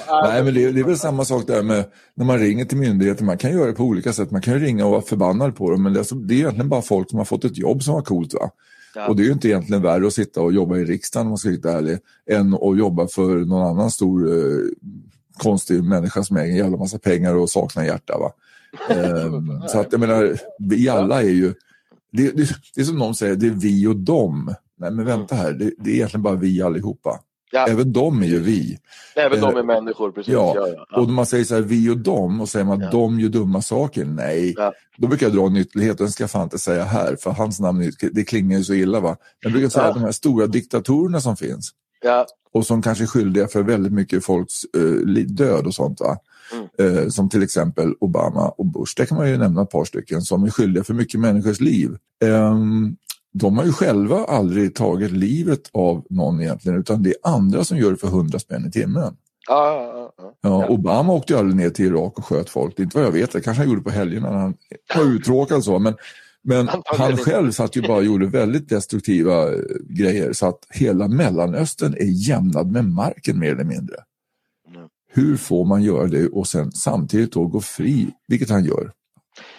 Ja. Nej, men det, det är väl samma sak där med när man ringer till myndigheter. Man kan göra det på olika sätt. Man kan ringa och vara förbannad på dem, men det, alltså, det är egentligen bara folk som har fått ett jobb som var coolt. Va? Ja. Och det är ju inte egentligen värre att sitta och jobba i riksdagen om man ska vara ärlig, än att jobba för någon annan stor eh, konstig människa som äger en jävla massa pengar och saknar hjärta. Va? ehm, så att jag menar, vi alla är ju, det, det, det, är som någon säger, det är vi och dem. Nej men vänta här, det, det är egentligen bara vi allihopa. Ja. Även de är ju vi. Även de är eh, människor, precis. Ja. ja, ja. och man säger så här, vi och dem, och säger man ja. de gör dumma saker. Nej, då brukar jag dra en ytterlighet, den ska jag fan inte säga här, för hans namn det klingar ju så illa. va. Jag brukar säga de här stora diktatorerna som finns. Och som kanske är skyldiga för väldigt mycket folks uh, död och sånt. va. Mm. Uh, som till exempel Obama och Bush, det kan man ju nämna ett par stycken, som är skyldiga för mycket människors liv. Um, de har ju själva aldrig tagit livet av någon egentligen utan det är andra som gör det för hundra spänn i timmen. Ja, ja, ja, ja, Obama åkte ju aldrig ner till Irak och sköt folk, det är inte vad jag vet, det kanske han gjorde på helgerna när han var uttråkad så. Men, men han själv satt ju bara och gjorde väldigt destruktiva eh, grejer så att hela Mellanöstern är jämnad med marken mer eller mindre. Mm. Hur får man göra det och sen samtidigt då gå fri, vilket han gör?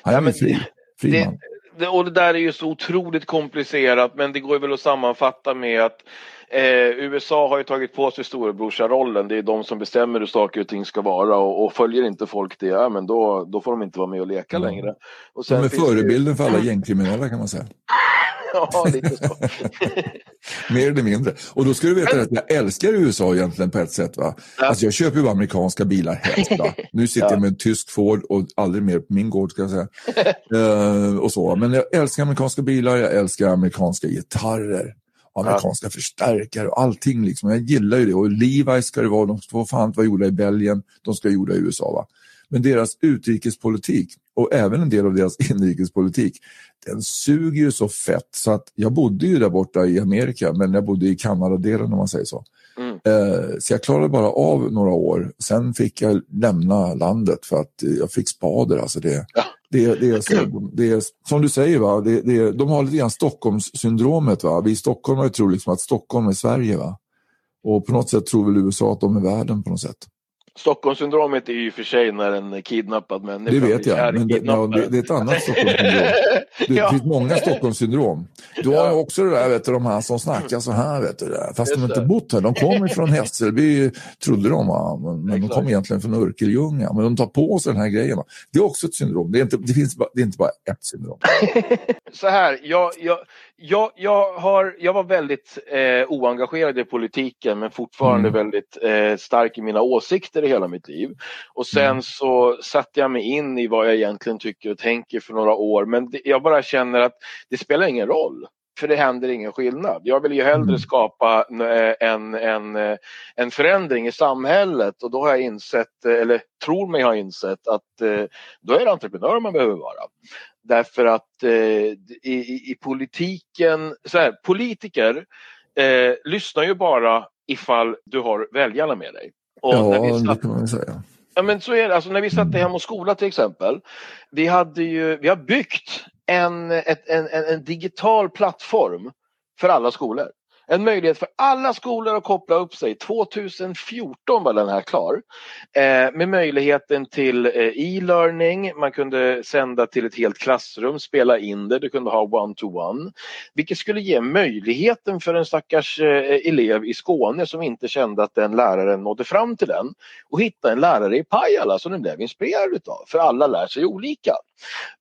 Han är ja, fri, fri det, man och det där är ju så otroligt komplicerat men det går väl att sammanfatta med att eh, USA har ju tagit på sig storebrorsa-rollen. Det är de som bestämmer hur saker och ting ska vara och, och följer inte folk det, ja, men då, då får de inte vara med och leka mm. längre. Och de är förebilden det... för alla gängkriminella kan man säga. ja, lite så. Mer eller mindre. Och då ska du veta att jag älskar USA egentligen på ett sätt. Va? Ja. Alltså jag köper ju amerikanska bilar helst. Va? Nu sitter ja. jag med en tysk Ford och aldrig mer på min gård ska jag säga. uh, och så. Men jag älskar amerikanska bilar, jag älskar amerikanska gitarrer amerikanska förstärkare och allting. Liksom. Jag gillar ju det. Och Levi ska det vara, de får fan vara gjorda i Belgien, de ska vara gjorda i USA. Va? Men deras utrikespolitik och även en del av deras inrikespolitik, den suger ju så fett så att jag bodde ju där borta i Amerika, men jag bodde i Kanada-delen om man säger så. Mm. Eh, så jag klarade bara av några år. Sen fick jag lämna landet för att jag fick spader. Alltså det, ja. Det, det, är så, det är som du säger, va? Det, det, de har lite grann Stockholmssyndromet. Va? Vi stockholmare tror liksom att Stockholm är Sverige. Va? Och på något sätt tror väl USA att de är världen på något sätt. Stockholmssyndromet är ju för sig när en kidnappad människa Det vet jag, men det, ja, det, är ett annat Stockholmssyndrom. Det ja. finns många Stockholmssyndrom. Du har ja. också det där, vet du, de här som snackar så här, vet du, fast Just de inte bott här. De kommer från Hässelby, trodde de, va? men, men de kommer egentligen från Örkelljunga. Men de tar på sig den här grejen. Va? Det är också ett syndrom. Det är inte, det finns, det är inte bara ett syndrom. så här, jag, jag, jag, jag, har, jag var väldigt eh, oengagerad i politiken men fortfarande mm. väldigt eh, stark i mina åsikter i hela mitt liv. Och sen mm. så satte jag mig in i vad jag egentligen tycker och tänker för några år men det, jag bara känner att det spelar ingen roll. För det händer ingen skillnad. Jag vill ju hellre mm. skapa en, en, en förändring i samhället och då har jag insett, eller tror mig ha insett, att eh, då är det entreprenör man behöver vara. Därför att eh, i, i, politiken, så här, politiker eh, lyssnar ju bara ifall du har väljarna med dig. Och ja, när vi satt, det kan man säga. Ja men så är det, alltså när vi satt Hem och skola till exempel. Vi, hade ju, vi har byggt en, ett, en, en, en digital plattform för alla skolor en möjlighet för alla skolor att koppla upp sig. 2014 var den här klar. Eh, med möjligheten till eh, e-learning, man kunde sända till ett helt klassrum, spela in det, du kunde ha one-to-one. vilket skulle ge möjligheten för en stackars eh, elev i Skåne som inte kände att den läraren nådde fram till den och hitta en lärare i Pajala som den blev inspirerad utav. För alla lär sig olika.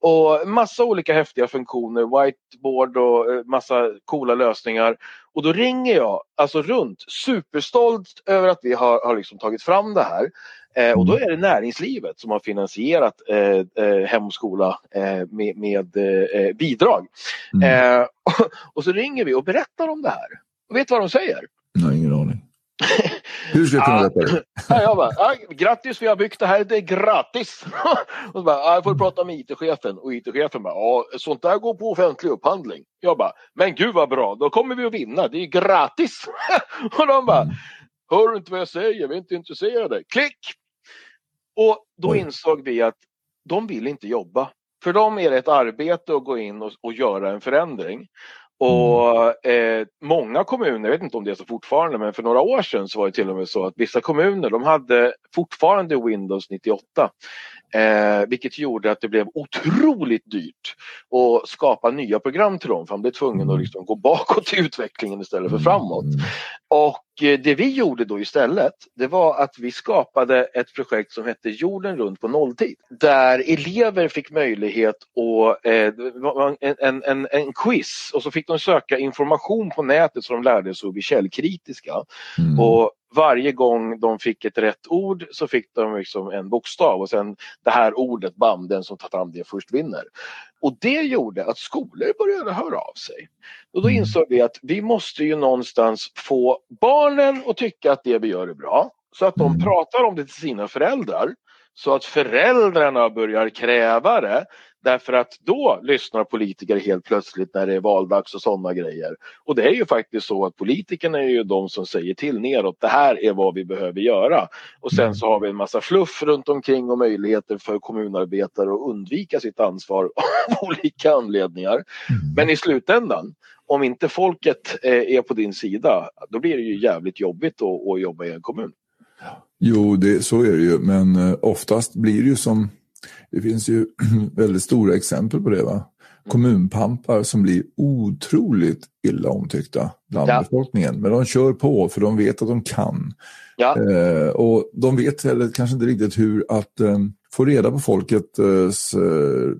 Och massa olika häftiga funktioner, whiteboard och eh, massa coola lösningar. Och då ringer jag alltså runt superstolt över att vi har, har liksom tagit fram det här. Eh, och då är det näringslivet som har finansierat eh, eh, Hem och skola eh, med, med eh, bidrag. Mm. Eh, och, och, så ringer vi och berättar om det här. Och vet du vad de säger? Nej, ingen aning. Hur ska jag kunna rätta det? Ja, jag bara, ja, grattis vi har byggt det här, det är gratis. och så bara, ja, jag får prata med IT-chefen och IT-chefen bara, ja, sånt där går på offentlig upphandling. Jag bara, men gud vad bra, då kommer vi att vinna, det är gratis. och de bara, hör du inte vad jag säger, vi är inte intresserade. Klick! Och då Oj. insåg vi att de vill inte jobba. För dem är det ett arbete att gå in och, och göra en förändring. Och eh, många kommuner, jag vet inte om det är så fortfarande, men för några år sedan så var det till och med så att vissa kommuner de hade fortfarande Windows 98. Eh, vilket gjorde att det blev otroligt dyrt att skapa nya program till dem för man blev tvungen att liksom gå bakåt i utvecklingen istället för framåt. Mm. Och det vi gjorde då istället, det var att vi skapade ett projekt som hette Jorden runt på nolltid. Där elever fick möjlighet att, eh, en, en, en quiz och så fick de söka information på nätet så de lärde sig att bli källkritiska. Mm. Och varje gång de fick ett rätt ord så fick de liksom en bokstav och sen det här ordet, bam, den som tar fram det först vinner. Och det gjorde att skolor började höra av sig. Och då Mm. insåg vi att vi måste ju någonstans få barnen att tycka att det vi gör är bra. Så att de Mm. pratar om det till sina föräldrar. Så att föräldrarna börjar kräva det. Därför att då lyssnar politiker helt plötsligt när det är valdags och sådana grejer. Och det är ju faktiskt så att politikerna är ju de som säger till neråt. Det här är vad vi behöver göra. Och sen så har vi en massa fluff runt omkring och möjligheter för kommunarbetare att undvika sitt ansvar av olika anledningar. Mm. Men i slutändan, om inte folket eh, är på din sida, då blir det ju jävligt jobbigt att, att jobba i en kommun. Jo, det, så är det ju, men eh, oftast blir det ju som, det finns ju väldigt stora exempel på det. va? Kommunpampar som blir otroligt illa omtyckta bland Ja. befolkningen. Men de kör på för de vet att de kan. Ja, Eh, och de vet heller kanske inte riktigt hur att eh, få reda på folkets eh,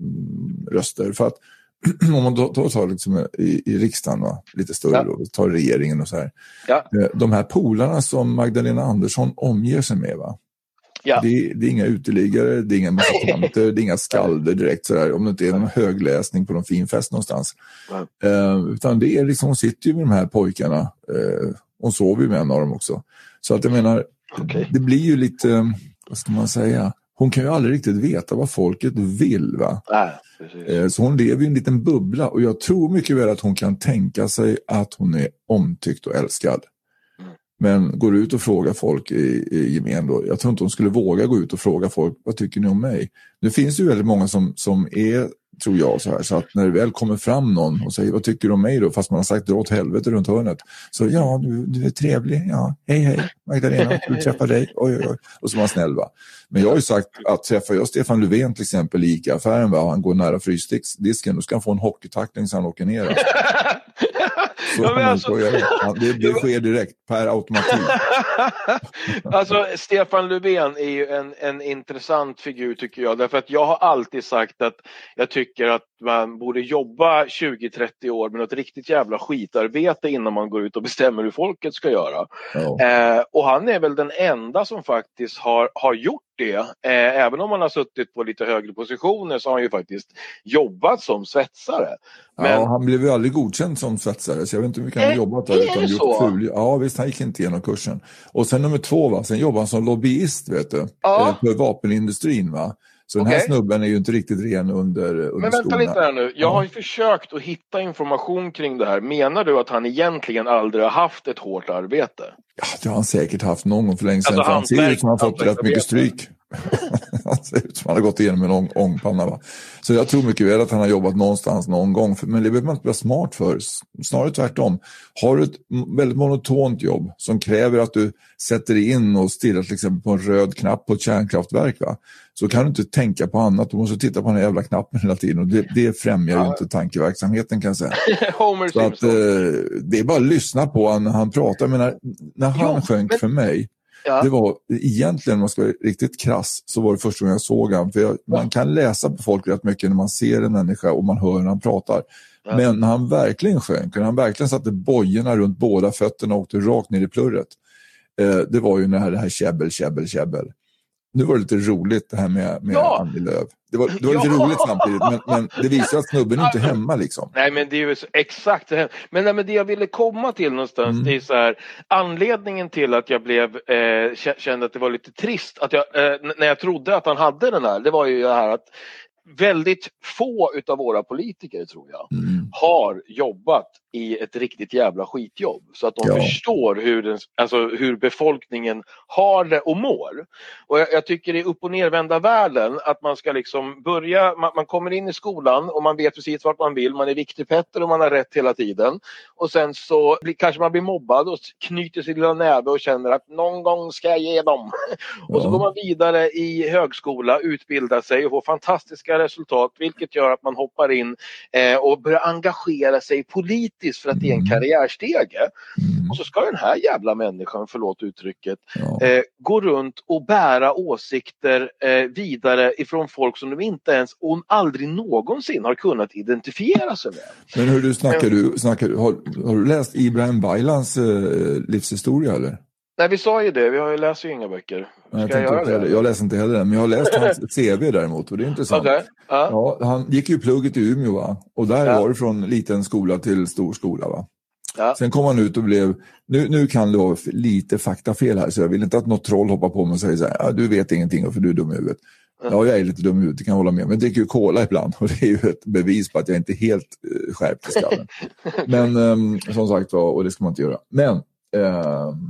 röster. För att om man då tar liksom i, i riksdagen, va? lite större Ja. då, tar regeringen och så här. ja, Eh, de här polarna som Magdalena Andersson omger sig med, va? Ja. Det, det är inga uteliggare, det är inga musikanter, det är inga skalder direkt sådär, om det inte är någon högläsning på någon fin fest någonstans. Eh, utan det är liksom, hon sitter ju med de här pojkarna, eh, hon sover ju med en av dem också. Så att jag menar, Okej. det blir ju lite, vad ska man säga, hon kan ju aldrig riktigt veta vad folket vill. va? Nej. Eh, Så hon lever i en liten bubbla och jag tror mycket väl att hon kan tänka sig att hon är omtyckt och älskad. Men går ut och frågar folk i, i gemen då, jag tror inte hon skulle våga gå ut och fråga folk, vad tycker ni om mig? Nu finns det ju väldigt många som, som är, tror jag, så här, så att när det väl kommer fram någon och säger, vad tycker du om mig då? Fast man har sagt, dra åt helvete runt hörnet. Så ja, du, du är trevlig, ja, hej hej, Magdalena, du träffa dig, oj oj oj. Och så är man snäll va. Men jag har ju sagt att träffar jag Stefan Löfven till exempel i ICA-affären va, och han går nära frysdisken, då ska han få en hockeytackling så han åker ner. Alltså. Så, Ja, alltså- det, det sker direkt, per automatik. alltså Stefan Löfven är ju en, en intressant figur tycker jag. Därför att jag har alltid sagt att jag tycker att man borde jobba 20-30 år med något riktigt jävla skitarbete innan man går ut och bestämmer hur folket ska göra. Ja. Eh, och han är väl den enda som faktiskt har, har gjort det. Eh, även om han har suttit på lite högre positioner så har han ju faktiskt jobbat som svetsare. Men Ja, han blev ju aldrig godkänd som svetsare, så jag vet inte hur mycket han har Är- jobbat där. är Utan gjort ful. Ja, visst, han gick inte igenom kursen. Och sen nummer två, va? sen jobbade han som lobbyist vet du, Ja. eh, för vapenindustrin. Va? Så den här snubben är ju inte riktigt ren under, under Men vänta lite här nu. Jag Ja. har ju försökt att hitta information kring det här. Menar du att han egentligen aldrig har haft ett hårt arbete? Ja, det har han säkert haft någon gång för länge sedan. Alltså, han ser ut som han har fått rätt mycket stryk. han ser ut som han har gått igenom en ång, ångpanna. Va? Så jag tror mycket väl att han har jobbat någonstans någon gång. Men det behöver man inte vara smart för. Snarare tvärtom. Har du ett väldigt monotont jobb som kräver att du sätter in och stirrar till exempel på en röd knapp på ett kärnkraftverk. Va? Så kan du inte tänka på annat. Du måste titta på den här jävla knappen hela tiden. Och det, det främjar ju Ja. inte tankeverksamheten kan jag säga. Homer Så att, eh, det är bara att lyssna på honom när han pratar. Jag menar, när han Jo, sjönk men- för mig, ja. det var egentligen, om man ska vara riktigt krass, så var det första gången jag såg honom. För jag, man kan läsa på folk rätt mycket när man ser en människa och man hör när han pratar. Ja. Men när han verkligen sjönk, när han verkligen satte bojorna runt båda fötterna och åkte rakt ner i plurret. Eh, det var ju när det här käbbel, käbbel, käbbel. Nu var det lite roligt det här med, med Ja. Annie Lööf. Det var, det var lite Ja. roligt samtidigt, men, men det visar att snubben inte är hemma liksom. Nej men det är ju så- exakt det. Men, nej, men det jag ville komma till någonstans Mm. det är så här anledningen till att jag blev eh, kä- kände att det var lite trist att jag, eh, när jag trodde att han hade den här det var ju det här att väldigt få utav våra politiker tror jag Mm. har jobbat i ett riktigt jävla skitjobb så att de Ja. förstår hur, den, alltså hur befolkningen har det och mår. Och jag, jag tycker det är upp och nervända världen att man ska liksom börja, man, man kommer in i skolan och man vet precis vart man vill, man är viktig Petter och man har rätt hela tiden. Och sen så blir, kanske man blir mobbad och knyter sin lilla näve och känner att någon gång ska jag ge dem. Och så Ja. går man vidare i högskola, utbildar sig och får fantastiska resultat vilket gör att man hoppar in eh, och börjar engagera sig politiskt för att det är en Mm. karriärstege. Mm. Och så ska den här jävla människan, förlåt uttrycket, Ja. eh, gå runt och bära åsikter eh, vidare ifrån folk som de inte ens och aldrig någonsin har kunnat identifiera sig med. Men hur du snackar du, snackar, du- har, har du läst Ibrahim Baylans eh, livshistoria eller? Nej, vi sa ju det, vi har ju inga böcker. Nej, Ska Jag, jag, göra inte heller, det? jag läser inte heller den, men jag har läst hans CV däremot och det är intressant. Okej. Ja. Ja, han gick ju plugget i Umeå va? och där Ja. var det från liten skola till stor skola. Va? Ja. Sen kom han ut och blev, nu, nu kan det vara lite faktafel här så jag vill inte att något troll hoppar på mig och säger så här, du vet ingenting för du är dum i huvudet. Ja, jag är lite dum i huvudet, det kan jag hålla med Men jag dricker ju cola ibland och det är ju ett bevis på att jag inte är helt eh, skärpt i skallen. Men ehm, som sagt var, och det ska man inte göra. Men ehm,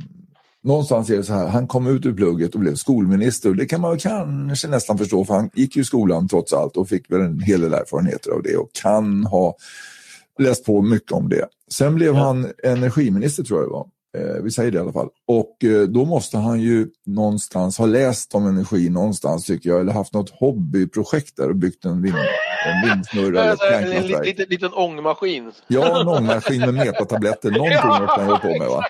någonstans är det så här, han kom ut ur plugget och blev skolminister och det kan man väl kanske nästan förstå för han gick ju i skolan trots allt och fick väl en hel del erfarenheter av det och kan ha läst på mycket om det. Sen blev Ja. han energiminister tror jag det var. Eh, vi säger det i alla fall. Och eh, då måste han ju någonstans ha läst om energi någonstans tycker jag eller haft något hobbyprojekt där och byggt en, vind, en vindsnurra eller ett en liten, liten ångmaskin. Ja, en ångmaskin med mepatabletter. Någonting Ja, måste han på med. Va?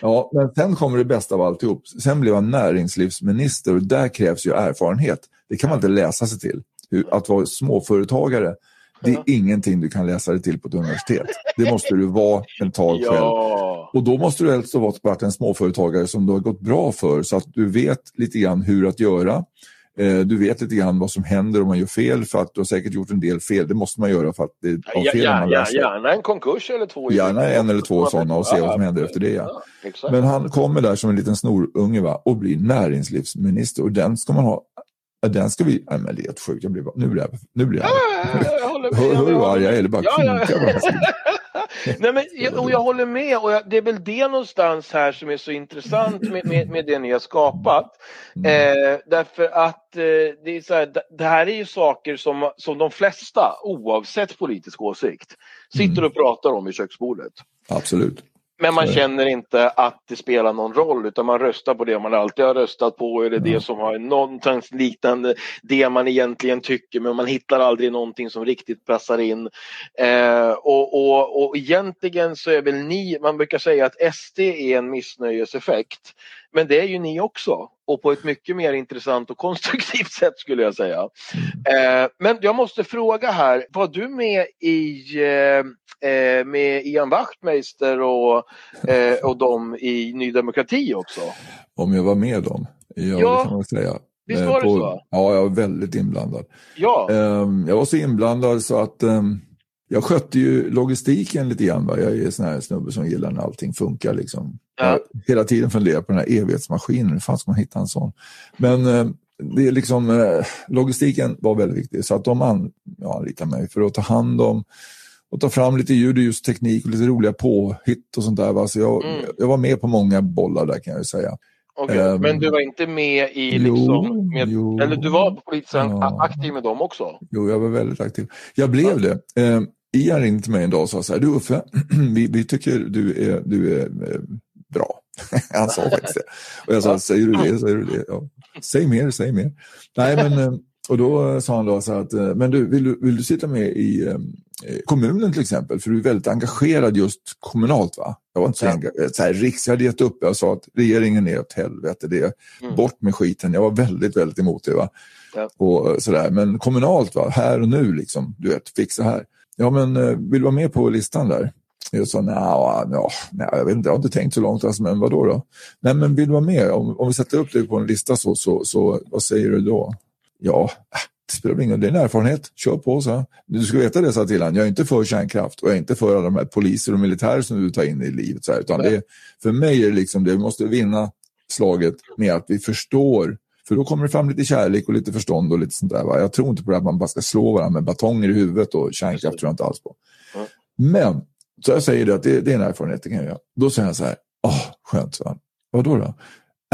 Ja, men sen kommer det bästa av alltihop. Sen blev han näringslivsminister och där krävs ju erfarenhet. Det kan man inte läsa sig till. Att vara småföretagare, det är ingenting du kan läsa dig till på ett universitet. Det måste du vara mentalt själv. Ja. Och då måste du helst ha varit en småföretagare som det har gått bra för så att du vet lite grann hur att göra. Eh, Du vet lite grann vad som händer om man gör fel för att du har säkert gjort en del fel. Det måste man göra för att det är av Ja, fel ja, man ja, gärna en konkurs eller två. Gärna en eller två sådana och se vad som händer efter det. Ja. Men han kommer där som en liten snorunge va? och blir näringslivsminister och den ska man ha. Ja, Den ska vi, nej men det är helt sjukt, jag blir bara, nu blir jag, nu blir jag Ja, jag håller med. Hör, hör du vad arg jag är? Det bara Ja, ja. Nej, men, jag- och jag håller med och jag, det är väl det någonstans här som är så intressant med, med, med det ni har skapat. Mm. Eh, därför att eh, det, är så här, det- det här är ju saker som, som de flesta, oavsett politisk åsikt, sitter Mm. och pratar om i köksbordet. Absolut. Men man känner inte att det spelar någon roll utan man röstar på det man alltid har röstat på eller det som har någonstans liknande det man egentligen tycker men man hittar aldrig någonting som riktigt passar in. Eh, och, och, och egentligen så är väl ni, man brukar säga att SD är en missnöjeseffekt. Men det är ju ni också och på ett mycket mer intressant och konstruktivt sätt skulle jag säga. Eh, men jag måste fråga här, var du med i eh, eh, med Ian Wachtmeister och, eh, och dem i Ny Demokrati också? Om jag var med dem? Ja, Ja, det kan man säga. visst Eh, var det på- så? Ja, jag var väldigt inblandad. Ja, Ehm, jag var så inblandad så att ehm, jag skötte ju logistiken lite grann. Va? Jag är en sån här snubbe som gillar när allting funkar. Liksom. Ja. Hela tiden funderar på den här evighetsmaskinen, hur fan ska man hitta en sån? Men ehm, det är liksom, eh, logistiken var väldigt viktig så att de an, ja, anlitade mig för att ta hand om och ta fram lite ljud och ljusteknik och lite roliga påhitt och sånt där. Va? Så jag, Mm. jag var med på många bollar där kan jag ju säga. okej. ehm, Men du var inte med i jo, liksom, med, jo. eller du var politiskt Ja. aktiv med dem också? Jo, jag var väldigt aktiv. Jag blev det. Eh, Ian ringde till mig en dag och sa så här, du Uffe, vi, vi tycker du är, du är eh, bra. Han sa faktiskt det. Och jag sa, säger du det, säger du det. Ja. Säg mer, säg mer. Nej, men, eh, och då sa han då så att, eh, men du, vill du, vill du sitta med i eh, kommunen till exempel? För du är väldigt engagerad just kommunalt va? Jag var inte så, Ja. så här, riks, jag hade gett upp. Jag sa att regeringen är åt helvete, det är Mm. bort med skiten. Jag var väldigt, väldigt emot det. Va? Ja. och sådär. Men kommunalt, va? här och nu, liksom, du vet, fixa här. Ja, men vill du vara med på listan där? Jag sa, nej, nej, jag vet inte, jag har inte tänkt så långt, alltså, men vadå då? Nej, men vill du vara med? Om, om vi sätter upp dig på en lista så, så, så vad säger du då? Ja, det spelar ingen det är en erfarenhet, kör på så. Du ska veta det, sa till han. jag är inte för kärnkraft och jag är inte för alla de här poliser och militärer som du tar in i livet. Så här, utan det, för mig är det liksom det, vi måste vinna slaget med att vi förstår för då kommer det fram lite kärlek och lite förstånd och lite sånt där. Va? Jag tror inte på det att man bara ska slå varandra med batonger i huvudet och kärnkraft tror jag inte alls på. Men, så jag säger det att det, det är en erfarenhet, det kan jag göra. Då säger han så här, åh, skönt, så han. Vadå då?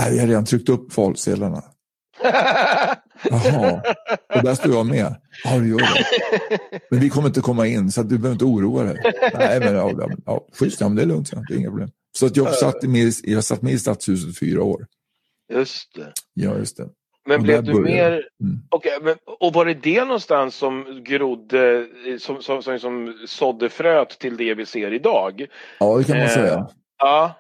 Nej, jag har redan tryckt upp valsedlarna. Jaha, och där står jag med. Ja, du gör det. Men vi kommer inte komma in så du behöver inte oroa dig. Nej, men ja, ja, schysst, ja, men det är lugnt, ja. det är inga problem. Så att jag, satt med, jag satt med i stadshuset fyra år. Just det. Ja, just det. Men blev du mer... Mm. Okay, men, och var det det någonstans som grodde, som, som, som, som sådde fröet till det vi ser idag? Ja, det kan man eh, säga. Ja.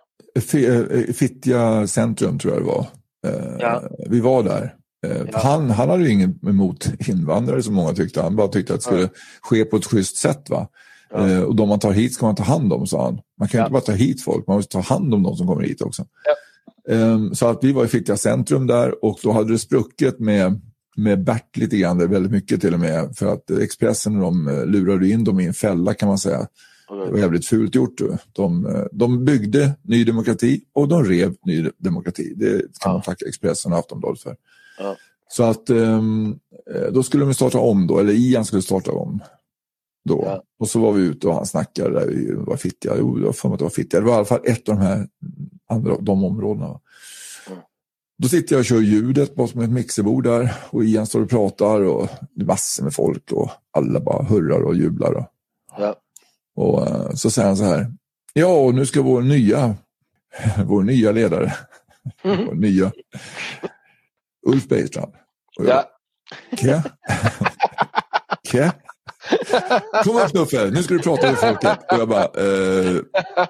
Eh, Fittja centrum tror jag det var. Eh, ja. Vi var där. Eh, ja. Han, han hade ju ingen emot invandrare som många tyckte. Han bara tyckte att det skulle ja. ske på ett schysst sätt. Va? Ja. Eh, och de man tar hit ska man ta hand om, sa han. Man kan ju inte bara ta hit folk, man måste ta hand om de som kommer hit också. Um, så att vi var i Fittja centrum där och då hade det spruckit med, med Bert lite grann, väldigt mycket till och med. För att Expressen de lurade in dem i en fälla kan man säga. Det var jävligt fult gjort. De, de byggde Ny Demokrati och de rev Ny Demokrati. Det kan ja. man tacka Expressen och Aftonbladet för. Ja. Så att um, då skulle de starta om då, eller Ian skulle starta om. Då. Ja. Och så var vi ute och han snackade där vi var Fittja. Jo, jag har att det var Fittja. Det var i alla fall ett av de här andra, de områdena. Mm. Då sitter jag och kör ljudet på ett mixerbord där och Ian står och pratar och det är massor med folk och alla bara hurrar och jublar. Och, ja. och uh, så säger han så här. Ja, och nu ska vår nya, vår nya ledare, mm. vår nya Ulf Bergstrand. Ja. Ke? Ke? Kom upp Nuffe, nu ska du prata med folket. Och jag bara, eh,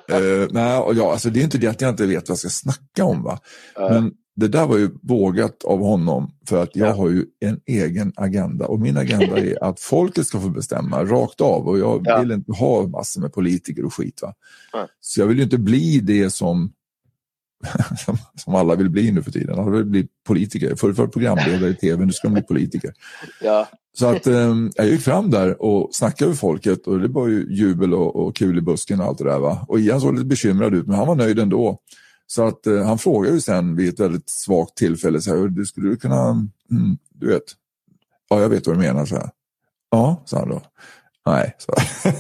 eh, nej, och ja, alltså det är inte det att jag inte vet vad jag ska snacka om. Va? Men det där var ju vågat av honom för att jag ja. har ju en egen agenda och min agenda är att folket ska få bestämma rakt av och jag ja. vill inte ha massor med politiker och skit. Va? Ja. Så jag vill ju inte bli det som som, alla vill bli nu för tiden. Alla vill bli politiker. Förr var programledare i tv, nu ska de bli politiker. Ja. Så att eh, jag gick fram där och snackade med folket och det var ju jubel och, och kul i busken och allt det där. Va? Och Ian såg lite bekymrad ut men han var nöjd ändå. Så att eh, han frågade ju sen vid ett väldigt svagt tillfälle, så här, du skulle du kunna, mm, du vet, ja jag vet vad du menar, så här. Ja, sa han då. Nej, så.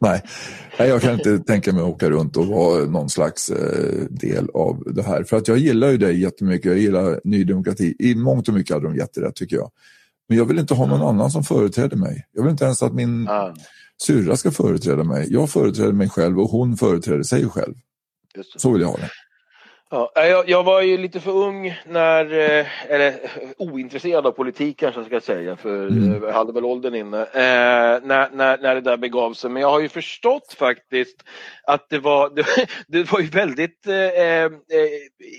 Nej, jag kan inte tänka mig att åka runt och vara någon slags eh, del av det här. För att jag gillar ju dig jättemycket. Jag gillar Ny Demokrati. I mångt och mycket hade de jätterätt tycker jag. Men jag vill inte ha någon mm. annan som företräder mig. Jag vill inte ens att min mm. syrra ska företräda mig. Jag företräder mig själv och hon företräder sig själv. Så vill jag ha det. Ja, jag, jag, var ju lite för ung när, eh, eller ointresserad av politik kanske jag ska säga, för mm. jag hade väl åldern inne, eh, när, när, när det där begav sig. Men jag har ju förstått faktiskt att det var, det, det var ju väldigt eh, eh,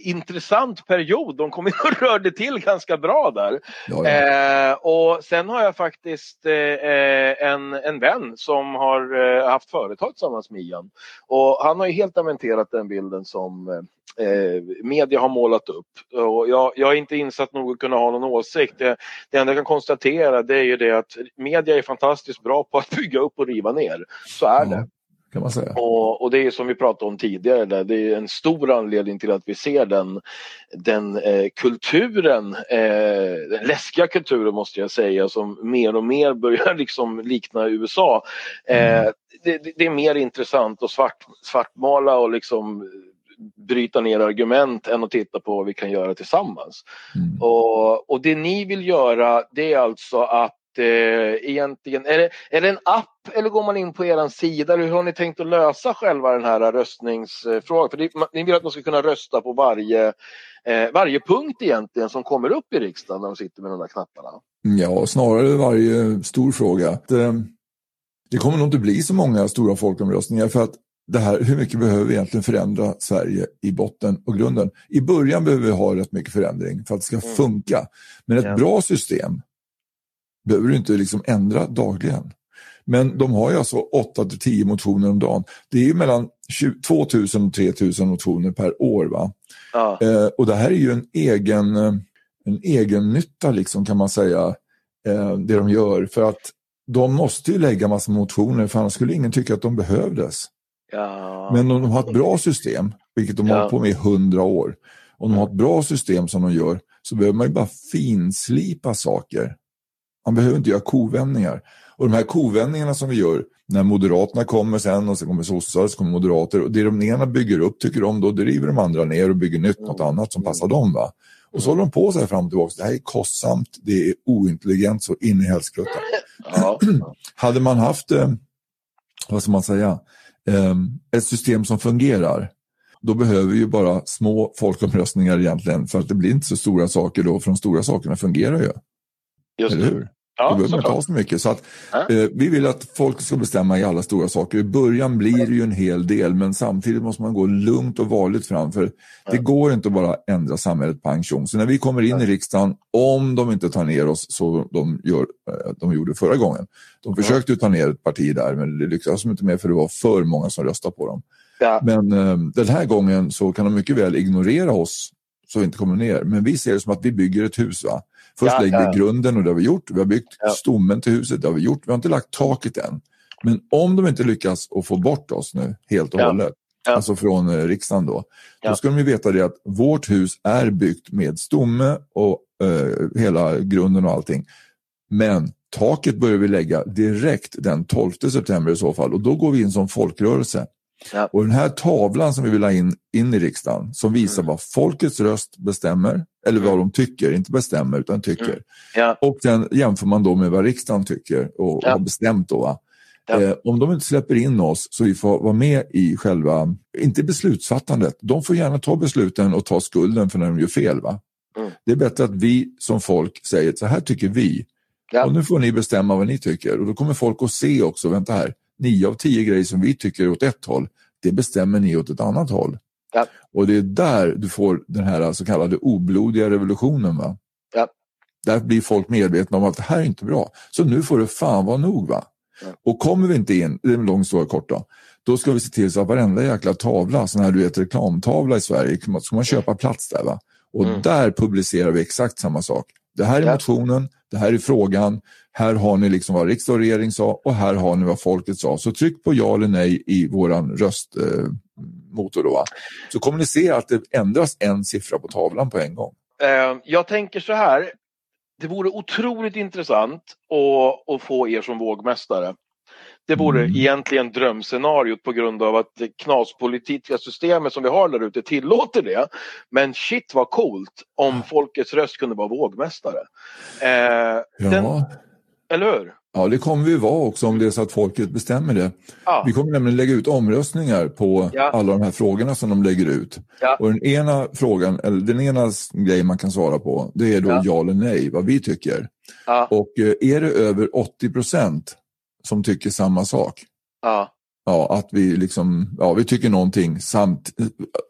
intressant period. De kom in och rörde till ganska bra där. Ja, ja. Eh, och sen har jag faktiskt eh, en, en vän som har haft företag tillsammans med Ian. Och han har ju helt dementerat den bilden som eh, media har målat upp. Och jag, jag är inte insatt nog att kunna ha någon åsikt. Det, det enda jag kan konstatera det är ju det att media är fantastiskt bra på att bygga upp och riva ner. Så är ja, det. Kan man säga. Och, och, det är som vi pratade om tidigare, där, det är en stor anledning till att vi ser den, den eh, kulturen, eh, den läskiga kulturen måste jag säga, som mer och mer börjar liksom likna USA. Eh, mm. det, det, är mer intressant att svart, svartmåla och liksom bryta ner argument än att titta på vad vi kan göra tillsammans. Mm. Och, och det ni vill göra det är alltså att eh, egentligen, är det, är det en app eller går man in på er sida? Hur har ni tänkt att lösa själva den här röstningsfrågan? För det, ni vill att man ska kunna rösta på varje, eh, varje punkt egentligen som kommer upp i riksdagen när de sitter med de där knapparna. Ja, snarare varje stor fråga. Det, eh, det kommer nog inte bli så många stora folkomröstningar för att det här, hur mycket behöver vi egentligen förändra Sverige i botten och grunden? I början behöver vi ha rätt mycket förändring för att det ska mm. funka. Men ett ja. bra system behöver du inte liksom ändra dagligen. Men de har ju alltså 8 till 10 motioner om dagen. Det är ju mellan 2000 och 3000 motioner per år. Va? Ja. Eh, och det här är ju en egen, eh, en egen nytta liksom, kan man säga, eh, det de gör. För att de måste ju lägga massa motioner för annars skulle ingen tycka att de behövdes. Ja. Men om de har ett bra system, vilket de ja. har hållit på med i hundra år, om de har ett bra system som de gör så behöver man ju bara finslipa saker. Man behöver inte göra kovändningar. Och de här kovändningarna som vi gör när Moderaterna kommer sen och sen kommer sossar, så kommer moderater och det de ena bygger upp tycker de då driver de andra ner och bygger nytt något annat som passar dem. Va? Och så håller de på så här fram och tillbaka. Det här är kostsamt, det är ointelligent så in i helskotta. Ja. Hade man haft, eh, vad ska man säga, ett system som fungerar då behöver vi ju bara små folkomröstningar egentligen för att det blir inte så stora saker då, för de stora sakerna fungerar ju. Just Eller hur? Ja, då behöver inte ha så mycket. Så att, eh, vi vill att folk ska bestämma i alla stora saker. I början blir det ju en hel del men samtidigt måste man gå lugnt och varligt fram för det går inte att bara ändra samhället pang tjong. Så när vi kommer in i riksdagen, om de inte tar ner oss så de, gör, eh, de gjorde förra gången. De försökte ta ner ett parti där men det lyckades de inte med för det var för många som röstade på dem. Ja. Men eh, den här gången så kan de mycket väl ignorera oss så vi inte kommer ner. Men vi ser det som att vi bygger ett hus. Va? Först ja, lägger vi grunden och det har vi gjort. Vi har byggt ja. stommen till huset, det har vi gjort. Vi har inte lagt taket än. Men om de inte lyckas att få bort oss nu helt och ja. hållet, alltså från eh, riksdagen då, då ska de ju veta det att vårt hus är byggt med stomme och eh, hela grunden och allting. Men taket börjar vi lägga direkt den 12 september i så fall och då går vi in som folkrörelse. Ja. Och den här tavlan som vi vill ha in, in i riksdagen som visar mm. vad folkets röst bestämmer, eller vad mm. de tycker, inte bestämmer utan tycker. Mm. Ja. Och sen jämför man då med vad riksdagen tycker och ja. har bestämt. Då, eh, om de inte släpper in oss så vi får vara med i själva, inte beslutsfattandet, de får gärna ta besluten och ta skulden för när de gör fel. Va? Mm. Det är bättre att vi som folk säger så här tycker vi. Och nu får ni bestämma vad ni tycker och då kommer folk att se också, vänta här, nio av tio grejer som vi tycker åt ett håll, det bestämmer ni åt ett annat håll. Ja. Och det är där du får den här så kallade oblodiga revolutionen. Va? Ja. Där blir folk medvetna om att det här är inte bra. Så nu får det fan vara nog. Va? Ja. Och kommer vi inte in, det är en lång historia kort då, då ska vi se till så att varenda jäkla tavla, sån här du vet reklamtavla i Sverige, ska man köpa plats där. Va? Och mm. där publicerar vi exakt samma sak. Det här är motionen, det här är frågan, här har ni liksom vad riksdag och regering sa och här har ni vad folket sa. Så tryck på ja eller nej i våran röstmotor eh, då. Så kommer ni se att det ändras en siffra på tavlan på en gång. Uh, jag tänker så här. Det vore otroligt intressant att, att få er som vågmästare det vore mm. egentligen drömscenariot på grund av att det knaspolitiska systemet som vi har där ute tillåter det. Men shit vad coolt om folkets röst kunde vara vågmästare. Eh, ja. Den, eller hur? Ja, det kommer vi vara också om det är så att folket bestämmer det. Ja. Vi kommer nämligen lägga ut omröstningar på ja. alla de här frågorna som de lägger ut. Ja. Och den ena frågan, eller den ena grejen man kan svara på, det är då ja, eller nej, vad vi tycker. Och eh, är det över 80 procent som tycker samma sak. Ja. Att vi liksom, ja vi tycker någonting samt,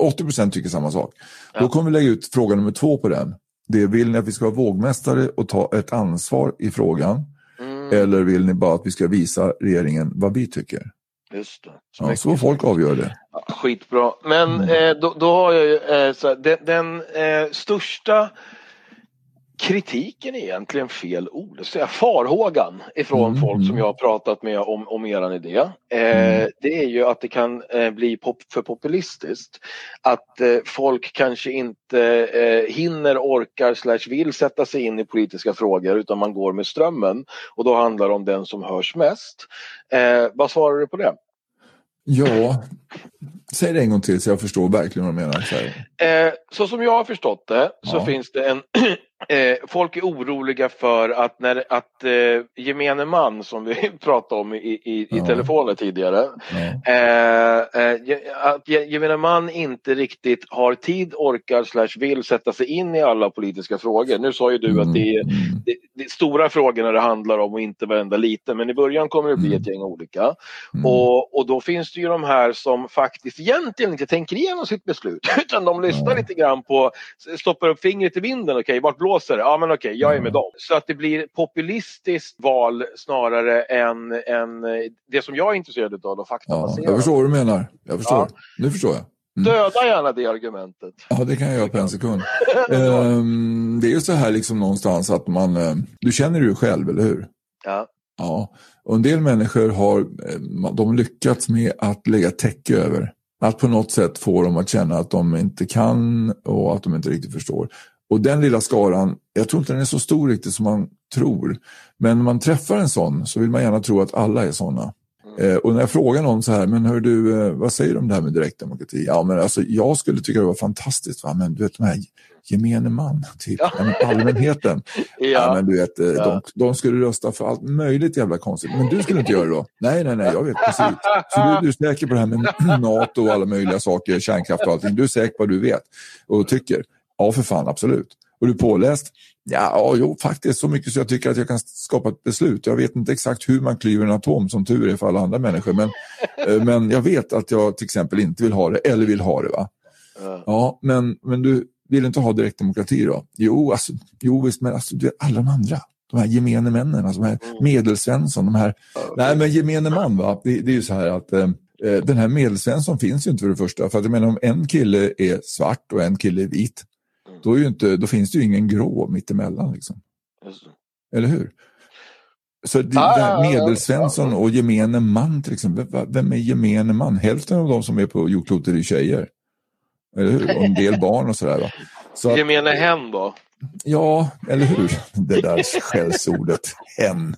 80% tycker samma sak. Då kommer vi lägga ut fråga nummer två på den. Det är, vill ni att vi ska vara vågmästare och ta ett ansvar i frågan? Mm. Eller vill ni bara att vi ska visa regeringen vad vi tycker? Just det. Så, ja, så folk avgör det. Ja, skitbra. Men mm. eh, då, då, har jag ju, eh, så, den, den eh, största kritiken är egentligen fel ord, säga farhågan ifrån mm. folk som jag har pratat med om, om eran idé. Eh, mm. Det är ju att det kan eh, bli pop för populistiskt. Att eh, folk kanske inte eh, hinner, orkar slash vill sätta sig in i politiska frågor utan man går med strömmen och då handlar det om den som hörs mest. Eh, vad svarar du på det? Ja, säg det en gång till så jag förstår verkligen vad du menar. Så, eh, så som jag har förstått det så ja. finns det en Eh, folk är oroliga för att, när, att eh, gemene man som vi pratade om i, i, ja. i telefonen tidigare. Ja. Eh, eh, att gemene man inte riktigt har tid, orkar slash vill sätta sig in i alla politiska frågor. Nu sa ju du mm. att det mm. det, det, stora frågorna det handlar om och inte varenda liten. Men i början kommer det bli Mm. ett gäng olika. Mm. Och, och då finns det ju de här som faktiskt egentligen inte tänker igenom sitt beslut utan de lyssnar lite grann på, stoppar upp fingret i vinden, okej vart blåser det? Ja men okej, jag är med Ja. dem. Så att det blir populistiskt val snarare än, än eh, det som jag är intresserad av, de Ja, jag förstår vad du menar. Jag förstår. Ja. Nu förstår jag. Döda gärna det argumentet. Ja, det kan jag göra på en sekund. Ehm, det är ju så här liksom någonstans att man, eh, du känner ju själv, eller hur? Ja. Ja, och en del människor har eh, de lyckats med att lägga täcke över. Att på något sätt få dem att känna att de inte kan och att de inte riktigt förstår. Och den lilla skaran, jag tror inte den är så stor riktigt som man tror. Men när man träffar en sån så vill man gärna tro att alla är såna. Eh, och när jag frågar någon så här, men hör du, eh, vad säger du om det här med direktdemokrati? Ja, men alltså jag skulle tycka det var fantastiskt, va? men du vet de här gemene man, typ, Ja. allmänheten. Ja. Ja. men du vet, eh, de, de skulle rösta för allt möjligt jävla konstigt. Men du skulle inte göra det då? Nej, nej, nej, jag vet precis. Så du, du är säker på det här med NATO och alla möjliga saker, kärnkraft och allting. Du är säker på vad du vet och tycker? Ja, för fan, absolut. Och du är påläst? Ja, jo, faktiskt så mycket så jag tycker att jag kan skapa ett beslut. Jag vet inte exakt hur man klyver en atom som tur är för alla andra människor. Men, eh, men jag vet att jag till exempel inte vill ha det eller vill ha det. va? Ja. Men, men du vill inte ha direktdemokrati då? Jo, alltså, jo visst, men alltså, du vet, alla de andra. De här gemene männen, alltså, de här Mm. medelsvensson, de här... Nej, men gemene man, va? Det, det är ju så här att eh, eh, den här medelsvensson finns ju inte för det första. För att jag menar, om en kille är svart och en kille är vit. Då, är ju inte, då finns det ju ingen grå mittemellan. Liksom. Eller hur? Så det, Ah, medelsvensson och gemene man till exempel. Vem är gemene man? Hälften av de som är på jordklotet är tjejer. Eller hur? Och en del barn och sådär. Så att, Gemene hen då? ja, eller hur? Det där skällsordet. Hen.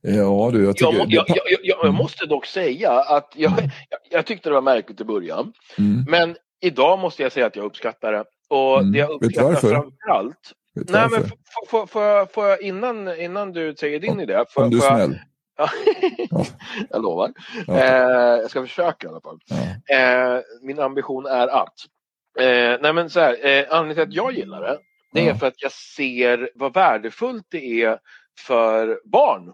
Ja, du, jag tycker... Jag, jag, jag, jag, Mm. måste dock säga att jag, jag, jag tyckte det var märkligt i början. Mm. Men idag måste jag säga att jag uppskattar det. Och Mm. det jag uppskattar framförallt... Vet Nej, varför? men får- får jag- får jag innan, innan du säger din idé? Får, Om du är snäll. Ja, Ja. jag lovar. Ja. Eh, jag ska försöka i alla fall. Ja. Eh, min ambition är att. Eh, nej men så här, eh, anledningen till att jag gillar det, det är för att jag ser vad värdefullt det är för barn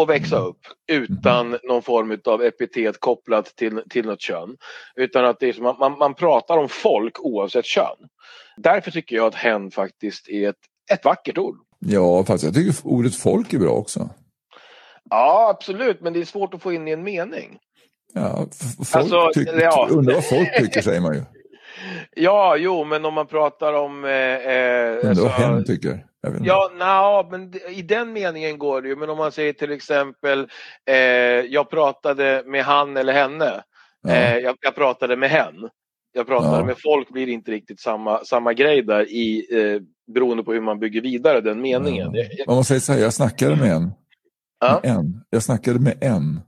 att växa Mm. upp utan någon form av epitet kopplat till, till något kön. Utan att det är som att man, man pratar om folk oavsett kön. Därför tycker jag att hen faktiskt är ett, ett vackert ord. ja, fast jag tycker ordet folk är bra också. Ja, absolut, men det är svårt att få in i en mening. Ja, folk Alltså, tycker, ja. Undrar vad folk tycker, säger man ju. Ja, jo, men om man pratar om... Eh, eh, Undrar alltså- hen tycker. Ja, na, men i den meningen går det ju. Men om man säger till exempel, eh, jag pratade med han eller henne. Ja. Eh, jag, jag pratade med hen. Jag pratade Ja. med folk blir inte riktigt samma, samma grej där i, eh, beroende på hur man bygger vidare den meningen. Ja. Om man säger så här, jag snackade med en. Ja. Med en. Jag snackade med en.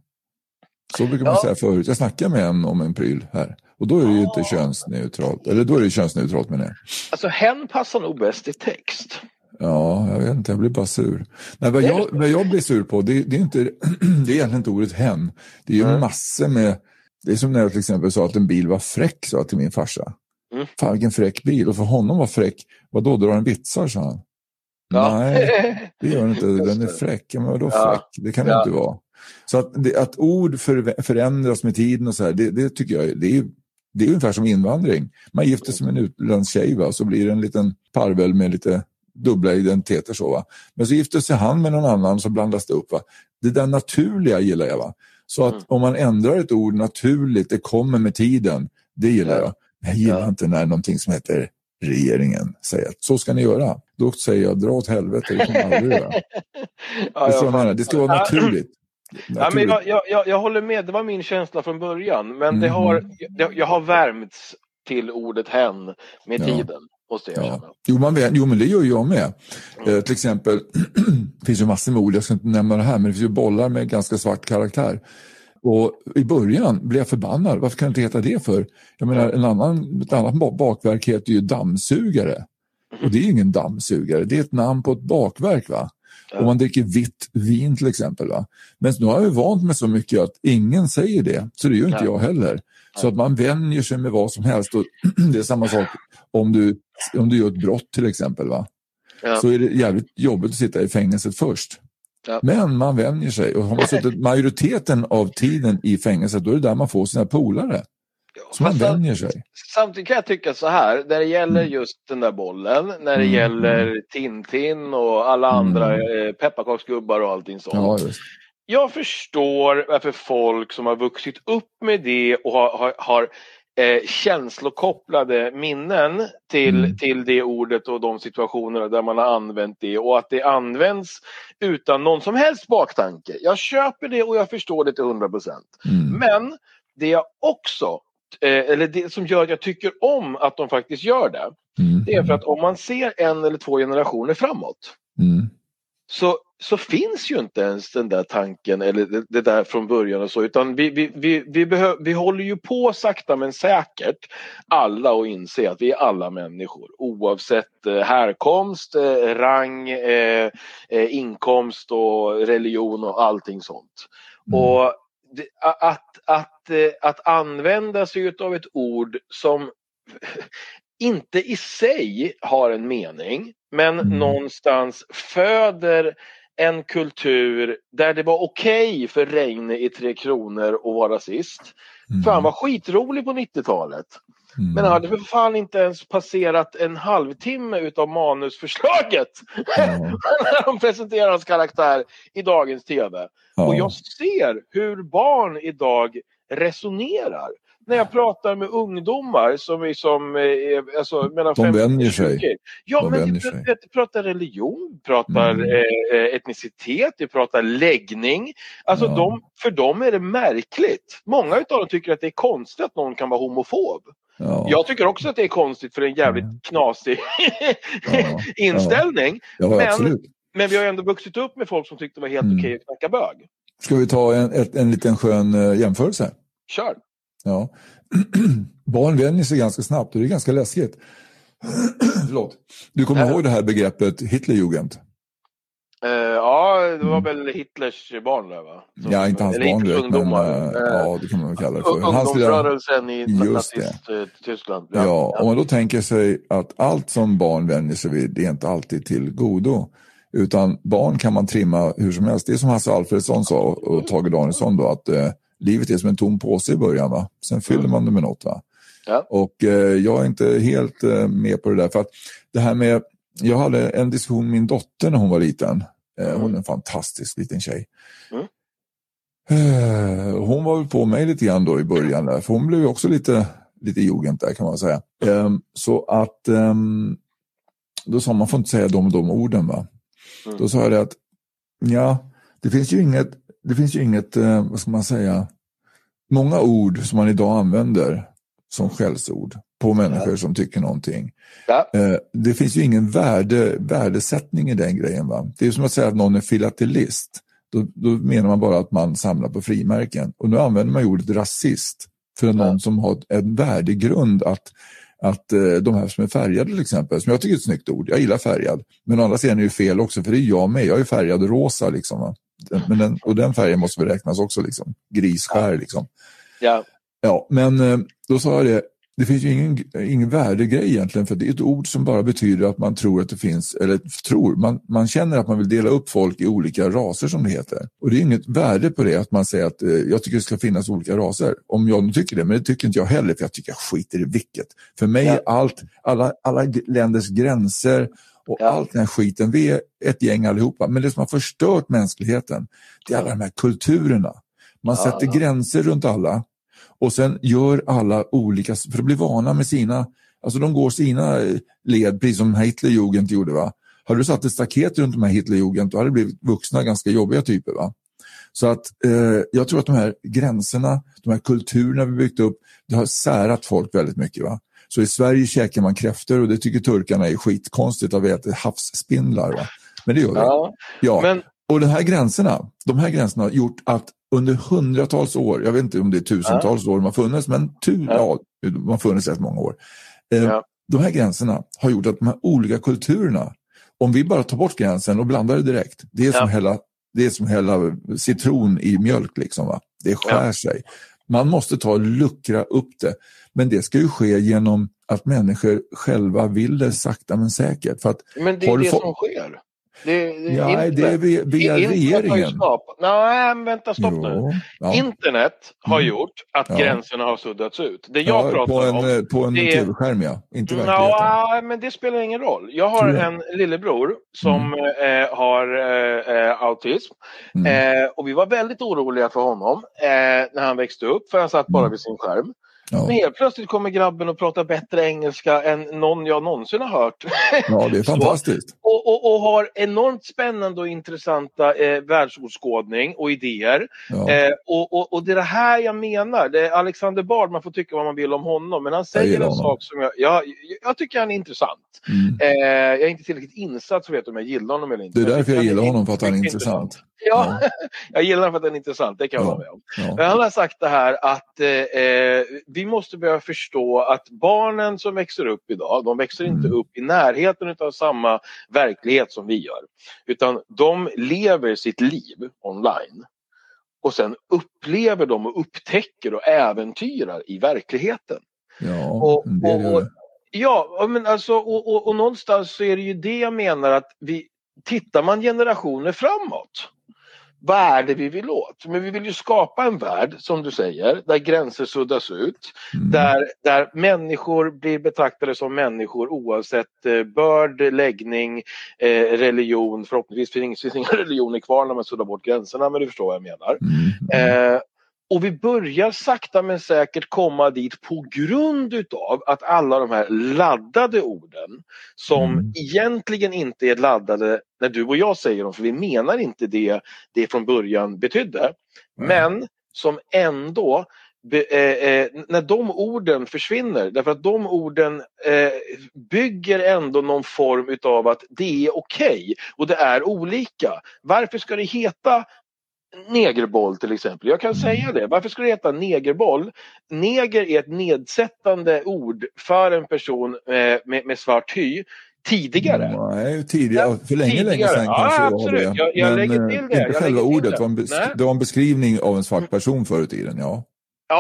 Så brukar man säga förut. Jag snackade med en om en pryl här. Och då är det ju inte könsneutralt. Eller då är det könsneutralt menar jag. Alltså hen passar nog bäst i text. Ja, jag vet inte, jag blir bara sur. Nej, vad, jag, vad jag blir sur på, det, det är inte, det är egentligen inte ordet hen. Det är ju Mm. massor med, det är som när jag till exempel sa att en bil var fräck, sa jag till min farsa. Mm. Fan vilken fräck bil, och för honom var fräck, vadå, drar den vitsar, sa han. Nej, det gör den inte, den är fräck. Ja, men vadå Ja. fräck? Det kan Ja. det inte vara. Så att, att ord för, förändras med tiden och så här, det, det tycker jag, det är, det är ungefär som invandring. Man gifter sig med en utlandstjej och så blir det en liten parvel med lite dubbla identiteter. Så, va? Men så gifter sig han med någon annan så blandas det upp. Va? Det där naturliga gillar jag. Va? Så att Mm. om man ändrar ett ord naturligt, det kommer med tiden, det gillar Ja. jag. Jag gillar Ja. inte när någonting som heter regeringen säger att så ska ni göra. Då säger jag dra åt helvete, det kommer aldrig göra. Ja? Det ska vara naturligt. Ja, men jag, jag, jag, jag håller med, det var min känsla från början. Men det Mhm. har, jag, jag har värmts till ordet hen med Ja. tiden. Måste jag Ja. Jo, man vet, jo, men det gör jag med. Eh, till exempel, det finns ju massor med ord, jag ska inte nämna det här, men det finns ju bollar med ganska svart karaktär. Och I början blev jag förbannad, varför kan det inte heta det för? Jag menar, en annan, ett annat ba- bakverk heter ju dammsugare. Och det är ju ingen dammsugare, det är ett namn på ett bakverk. va? Om man dricker vitt vin till exempel. Va? Men nu har jag vant mig så mycket att ingen säger det, så det gör inte jag heller. Så att man vänjer sig med vad som helst. Och det är samma sak om du, om du gör ett brott till exempel. Va? ja. så är det jävligt jobbigt att sitta i fängelset först. Ja. Men man vänjer sig och har man suttit majoriteten av tiden i fängelset då är det där man får sina polare. Så man vänjer sig. Samtidigt kan jag tycka så här, när det gäller mm. just den där bollen, när det mm. gäller Tintin och alla mm. andra eh, pepparkaksgubbar och allting sånt. Ja, jag förstår varför folk som har vuxit upp med det och har, har, har eh, känslokopplade minnen till, mm. till det ordet och de situationerna där man har använt det och att det används utan någon som helst baktanke. Jag köper det och jag förstår det till 100 procent. Mm. Men det jag också eller det som gör att jag tycker om att de faktiskt gör det. Mm. Det är för att om man ser en eller två generationer framåt mm. så så finns ju inte ens den där tanken eller det, det där från början och så utan vi, vi, vi, vi, behö, vi håller ju på sakta men säkert alla att inse att vi är alla människor oavsett eh, härkomst, eh, rang, eh, eh, inkomst och religion och allting sånt. Mm. Och att, att, eh, att använda sig av ett ord som inte i sig har en mening men mm. någonstans föder en kultur där det var okej okay för Reine i Tre Kronor att vara rasist. Mm. För han var skitrolig på 90-talet. Mm. Men han hade för fan inte ens passerat en halvtimme utav manusförslaget mm. när de presenterar hans karaktär i dagens tv. Ja. Och jag ser hur barn idag resonerar när jag pratar med ungdomar som är som, eh, alltså mellan De vänjer sig. Ja, De men vi pratar religion, pratar mm. Eh, eh, etnicitet, vi pratar läggning. Alltså ja. de, för dem är det märkligt. Många av dem tycker att det är konstigt att någon kan vara homofob. Ja. Jag tycker också att det är konstigt för det är en jävligt knasig ja. inställning. men, men vi har ändå vuxit upp med folk som tyckte det var helt mm. okej att knacka bög. Ska vi ta en, en, en liten skön jämförelse? Kör! Ja. Barn vänjer sig ganska snabbt och det är ganska läskigt. Förlåt. Du kommer ihåg det här begreppet Hitlerjugend? Uh, ja, det var väl Hitlers barn där va? Som, ja, inte hans barn direkt, men uh, ja, det kan man väl kalla det för. Ungdomsrörelsen i nazist-Tyskland. Ja. ja, om man då tänker sig att allt som barn vänjer sig vid, det är inte alltid till godo. Utan barn kan man trimma hur som helst. Det är som Hasse Alfredsson sa och Tage Danielsson då, att uh, livet är som en tom påse i början. Va? Sen fyller mm. man det med något. Va? Ja. Och eh, jag är inte helt eh, med på det där. För att det här med, jag hade en diskussion med min dotter när hon var liten. Eh, mm. Hon är en fantastisk liten tjej. Mm. Eh, hon var väl på mig lite grann då i början. Där, för hon blev också lite, lite jugend där kan man säga. Ehm, så att ehm, då sa man, man får inte säga de och de orden. Va? Mm. Då sa jag det att ja, det finns ju inget, det finns ju inget, eh, vad ska man säga, många ord som man idag använder som skällsord på människor ja. som tycker någonting. Ja. Eh, det finns ju ingen värde, värdesättning i den grejen. Va? Det är som att säga att någon är filatelist. Då, då menar man bara att man samlar på frimärken. Och nu använder man ordet rasist för någon ja. som har en värdegrund att att eh, de här som är färgade till exempel, som jag tycker är ett snyggt ord, jag gillar färgad. Men å andra sidan är det fel också, för det är jag med, jag är färgad rosa. Liksom, va? Men den, och den färgen måste väl räknas också, liksom. grisskär. Liksom. Ja. ja, men eh, då sa jag det, det finns ju ingen, ingen värdegrej egentligen för det är ett ord som bara betyder att man tror att det finns, eller tror, man, man känner att man vill dela upp folk i olika raser som det heter. Och det är inget värde på det att man säger att eh, jag tycker det ska finnas olika raser. Om jag nu tycker det, men det tycker inte jag heller för jag tycker jag skiter i vilket. För mig är allt, alla, alla länders gränser och ja. allt den här skiten, vi är ett gäng allihopa. Men det som har förstört mänskligheten, det är alla de här kulturerna. Man ja, sätter ja. gränser runt alla och sen gör alla olika, för att bli vana med sina, alltså de går sina led, precis som Hitlerjugend gjorde. Va? Hade du satt ett staket runt de här Hitlerjugend, då hade det blivit vuxna, ganska jobbiga typer. Va? Så att eh, jag tror att de här gränserna, de här kulturerna vi byggt upp, det har särat folk väldigt mycket. Va? Så i Sverige käkar man kräftor och det tycker turkarna är skitkonstigt att vi äter havsspindlar. Va? Men det gör vi. Ja, ja. Men... Och de här gränserna, de här gränserna har gjort att under hundratals år, jag vet inte om det är tusentals ja. år de har funnits, men tu, ja. ja. de har funnits rätt många år. Eh, ja. De här gränserna har gjort att de här olika kulturerna, om vi bara tar bort gränsen och blandar det direkt, det är som, hälla, det är som hälla citron i mjölk. Liksom, va? Det skär sig. Man måste ta och luckra upp det. Men det ska ju ske genom att människor själva vill det sakta men säkert. För att, men det är det som sker. Det, det, ja, internet, det är via, via regeringen. Nej, vänta, stopp jo, nu. Ja. Internet har mm. gjort att ja. gränserna har suddats ut. Det jag pratar på en, om... På en tv-skärm, ja. Inte verkligheten. Ja, men det spelar ingen roll. Jag har en lillebror som mm. eh, har eh, autism. Mm. Eh, och vi var väldigt oroliga för honom eh, när han växte upp, för han satt bara mm. vid sin skärm. Ja. Men helt plötsligt kommer grabben och pratar bättre engelska än någon jag någonsin har hört. Ja, det är fantastiskt. och, och, och, har enormt spännande och intressanta eh, världsåskådning och idéer. Ja. Eh, och, och, och, det är det här jag menar. Det är Alexander Bard, man får tycka vad man vill om honom, men han säger en sak som jag, jag, jag tycker han är intressant. Mm. Eh, jag är inte tillräckligt insatt för att veta om jag gillar honom eller inte. Det är därför jag, jag gillar honom, för att han är intressant. intressant. Ja, ja. jag gillar honom för att han är intressant, det kan jag ja. hålla med om. Men han har sagt det här att eh, eh, vi måste börja förstå att barnen som växer upp idag, de växer inte mm. upp i närheten av samma verklighet som vi gör. Utan de lever sitt liv online. Och sen upplever de och upptäcker och äventyrar i verkligheten. Ja, och, och, och Ja, men alltså, och, och, och någonstans så är det ju det jag menar att vi, tittar man generationer framåt vad är det vi vill åt? Men vi vill ju skapa en värld, som du säger, där gränser suddas ut. Mm. Där, där människor blir betraktade som människor oavsett eh, börd, läggning, eh, religion. Förhoppningsvis finns det inga religioner kvar när man suddar bort gränserna, men du förstår vad jag menar. Mm. Eh, och vi börjar sakta men säkert komma dit på grund utav att alla de här laddade orden som mm. egentligen inte är laddade när du och jag säger dem, för vi menar inte det det från början betydde. Mm. Men som ändå Be, eh, eh, när de orden försvinner, därför att de orden eh, bygger ändå någon form utav att det är okej okay och det är olika. Varför ska det heta negerboll till exempel. Jag kan säga det. Varför ska det heta negerboll? Neger är ett nedsättande ord för en person med, med, med svart hy tidigare. Nej, tidigare. För länge, tidigare. länge sedan kanske ja, absolut. det var det. Jag, jag lägger till det. Inte själva ordet, det. Var det var en beskrivning av en svart person förr i tiden, ja.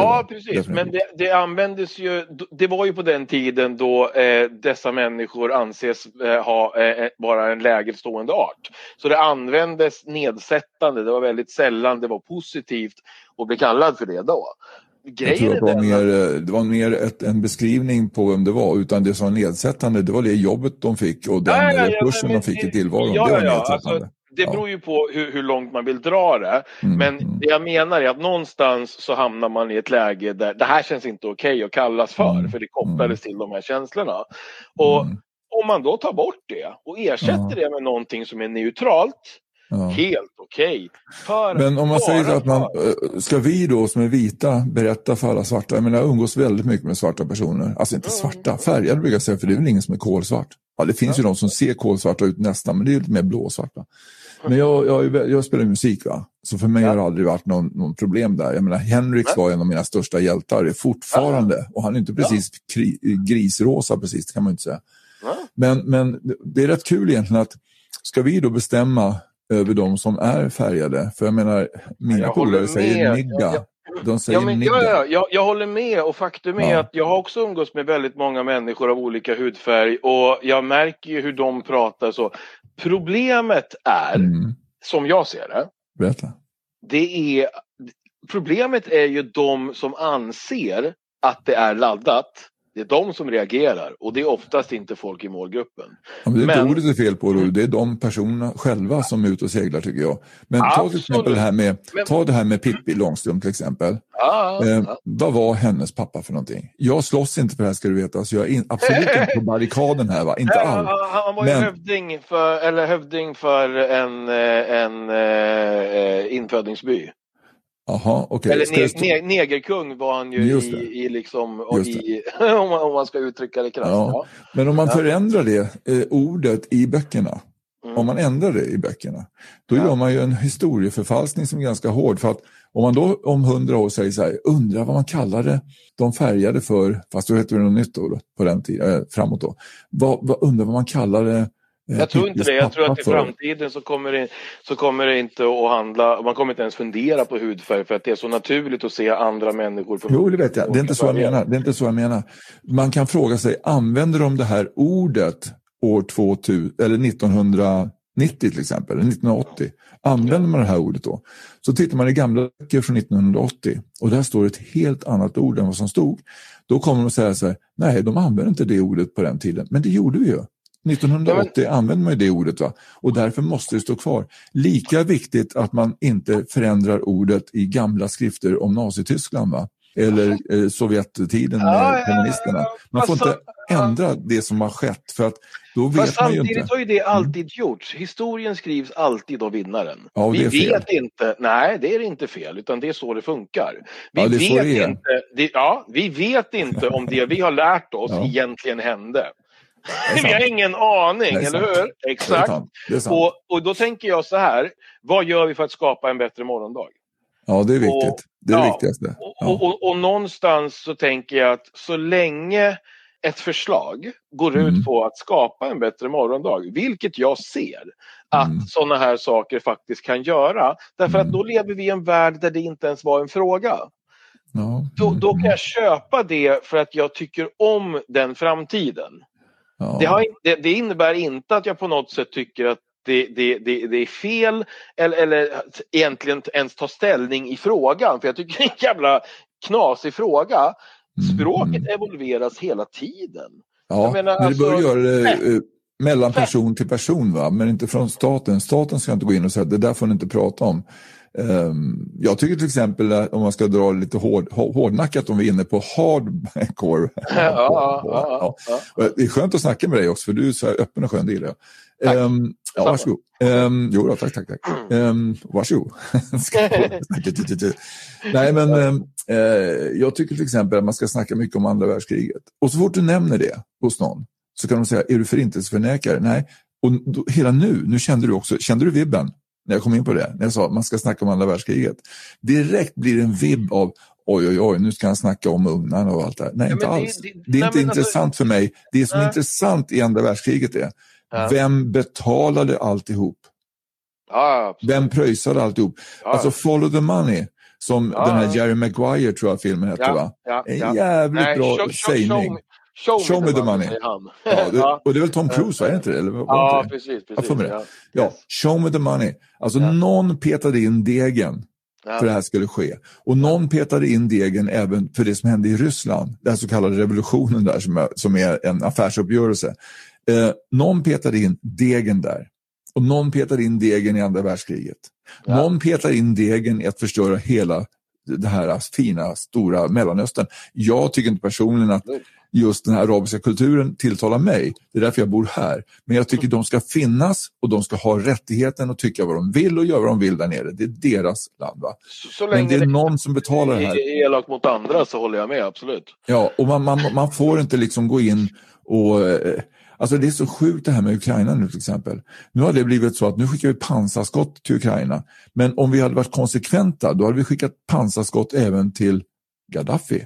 Ja, precis. Definitivt. Men det, det användes ju, det var ju på den tiden då eh, dessa människor anses eh, ha eh, vara en lägre stående art. Så det användes nedsättande, det var väldigt sällan det var positivt att bli kallad för det då. Grejen jag tror att det var mer, det var mer ett, en beskrivning på vem det var, utan det som var nedsättande, det var det jobbet de fick och den ja, ja, ja, resursen de fick i tillvaron. Det var ja, alltså, det beror ju på hur, hur, långt man vill dra det. Mm. Men mm. det jag menar är att någonstans så hamnar man i ett läge där det här känns inte okej okay att kallas för, mm. för det kopplades mm. till de här känslorna. Och mm. om man då tar bort det och ersätter det med någonting som är neutralt, Ja. Helt okej. Okay. Men om man säger att man, eh, ska vi då som är vita berätta för alla svarta, jag menar jag umgås väldigt mycket med svarta personer, alltså inte svarta, färgade brukar jag säga, för det är väl ingen som är kolsvart. Ja, det finns ja. ju de som ser kolsvarta ut nästan, men det är lite mer blåsvarta. Men jag, jag, jag spelar musik, va? så för mig ja. har det aldrig varit någon, någon problem där. Jag menar, Henrik var en av mina största hjältar, fortfarande, ja. och han är inte precis kri, grisrosa, precis, kan man inte säga. Men, men det är rätt kul egentligen att ska vi då bestämma över de som är färgade? För jag menar, mina polare säger nigga. De säger ja, men. Ja, ja, jag, håller med och faktum är ja. att jag har också umgås med väldigt många människor av olika hudfärg och jag märker ju hur de pratar så. Problemet är, mm. som jag ser det, Berätta. det är Problemet är ju de som anser att det är laddat det är de som reagerar och det är oftast inte folk i målgruppen. Ja, men det är men... ordet är fel på det, det är de personerna själva som är ute och seglar tycker jag. Men ta till exempel det här med, ta det här med Pippi Långstrump till exempel. Ja, eh, ja. Vad var hennes pappa för någonting? Jag slåss inte för det här ska du veta, så jag är in, absolut inte på barrikaden här, va? inte alls. Han var ju men... hövding, för, eller hövding för en, eh, en, en eh, infödingsby. Aha, okay. Eller ne ne negerkung var han ju i, i, liksom, i, om, man, om man ska uttrycka det krasst. Ja. Ja. Men om man förändrar det eh, ordet i böckerna, mm. om man ändrar det i böckerna, då ja. gör man ju en historieförfalskning som är ganska hård. För att om man då om hundra år säger så här, undrar vad man kallade de färgade för, fast då heter det något nytt då, på den tiden, äh, framåt då. Vad, vad, undrar vad man kallade Jag tror inte det. Jag tror att i framtiden så kommer det, så kommer det inte att handla, man kommer inte ens fundera på hudfärg för att det är så naturligt att se andra människor. På jo, det vet jag. Det är inte så jag menar. Det är inte så jag menar. Man kan fråga sig, använder de det här ordet år 2000, eller 1990 till exempel, eller 1980? Använder man det här ordet då? Så tittar man i gamla böcker från 1980 och där står ett helt annat ord än vad som stod. Då kommer de säga så här, nej, de använde inte det ordet på den tiden, men det gjorde vi ju. 1980 ja, men... använde man ju det ordet va? och därför måste det stå kvar. Lika viktigt att man inte förändrar ordet i gamla skrifter om Nazityskland va? eller eh, Sovjettiden med ja, kommunisterna. Man får inte ändra det som har skett för att då vet Fast man ju inte. Samtidigt har ju det alltid mm. gjorts. Historien skrivs alltid av vinnaren. Ja, vi vet inte, nej det är inte fel utan det är så det funkar. Vi, ja, det vet, inte, det, ja, vi vet inte om det vi har lärt oss ja. egentligen hände. Vi har ingen aning, eller hur? Exakt. Det är sant. Och, och då tänker jag så här, vad gör vi för att skapa en bättre morgondag? Ja, det är viktigt. Och, det är det viktigaste. Ja. Och, och, och, någonstans så tänker jag att så länge ett förslag går mm. ut på att skapa en bättre morgondag, vilket jag ser att mm. sådana här saker faktiskt kan göra. Därför mm. att då lever vi i en värld där det inte ens var en fråga. Ja. Då, då kan jag köpa det för att jag tycker om den framtiden. Ja. Det, har, det, det, innebär inte att jag på något sätt tycker att det, det, det, är fel eller, eller egentligen ens ta ställning i frågan. För jag tycker det är en jävla knasig fråga. Språket mm. evolveras hela tiden. Ja, menar, men det bör alltså, göra det eh, mellan person till person, va? men inte från staten. Staten ska inte gå in och säga att det där får ni inte prata om. Um, jag tycker till exempel om man ska dra lite hård, hårdnackat om vi är inne på hardcore. ja, ja, ja, Det är skönt att snacka med dig också för du är så här öppen och skön, det gillar jag. Um, ja, varsågod. Um, jo då, tack, tack, tack. Um, varsågod. Nej, men um, uh, jag tycker till exempel att man ska snacka mycket om andra världskriget. Och så fort du nämner det hos någon så kan de säga, är du förintelseförnekare? Nej, och då, hela nu, nu kände du också, kände du vibben? När jag kom in på det, när jag sa att man ska snacka om andra världskriget. Direkt blir det en vibb av oj, oj, oj, nu ska han snacka om ugnarna och allt det här. Nej, ja, inte alls. Det, det, det är nej, inte intressant alltså, för mig. Det som är intressant i andra världskriget är, ja. vem betalade alltihop? Ja, vem pröjsade alltihop? Ja. Alltså follow the money, som den här Jerry Maguire tror jag filmen hette va? En jävligt nej, bra sägning. Show, Show, me the money. Han. Ja, det, och det är väl Tom Cruise, var det inte det? Eller, ja, det? precis. precis jag ja. ja, show me the money. Alltså ja. någon petade in degen ja. för det här skulle ske. Och någon petade in degen även för det som hände i Ryssland, den så kallade revolutionen där som är, som är en affärsuppgörelse. Eh, någon petade in degen där. Och någon petade in degen i andra världskriget. Ja. Någon petade in degen i att förstöra hela det här fina, stora Mellanöstern. Jag tycker inte personligen att just den här arabiska kulturen tilltalar mig. Det är därför jag bor här. Men jag tycker de ska finnas och de ska ha rättigheten att tycka vad de vill och göra vad de vill där nere. Det är deras land. Va? Men det är någon som betalar det här. Är elak mot andra så håller jag med, absolut. Ja, och man, man, man får inte liksom gå in och eh, Alltså det är så sjukt det här med Ukraina nu till exempel. Nu har det blivit så att nu skickar vi pansarskott till Ukraina. Men om vi hade varit konsekventa då hade vi skickat pansarskott även till Gaddafi.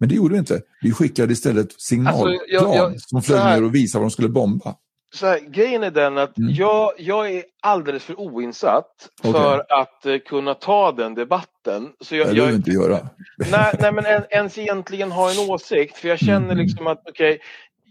Men det gjorde vi inte. Vi skickade istället signalplan alltså, jag, jag, som flög här, ner och visade vad de skulle bomba. Så här, grejen är den att mm. jag, jag är alldeles för oinsatt okay. för att uh, kunna ta den debatten. Så jag, det behöver inte göra. nej, nej, men ens egentligen ha en åsikt. För jag känner mm. liksom att okej, okay,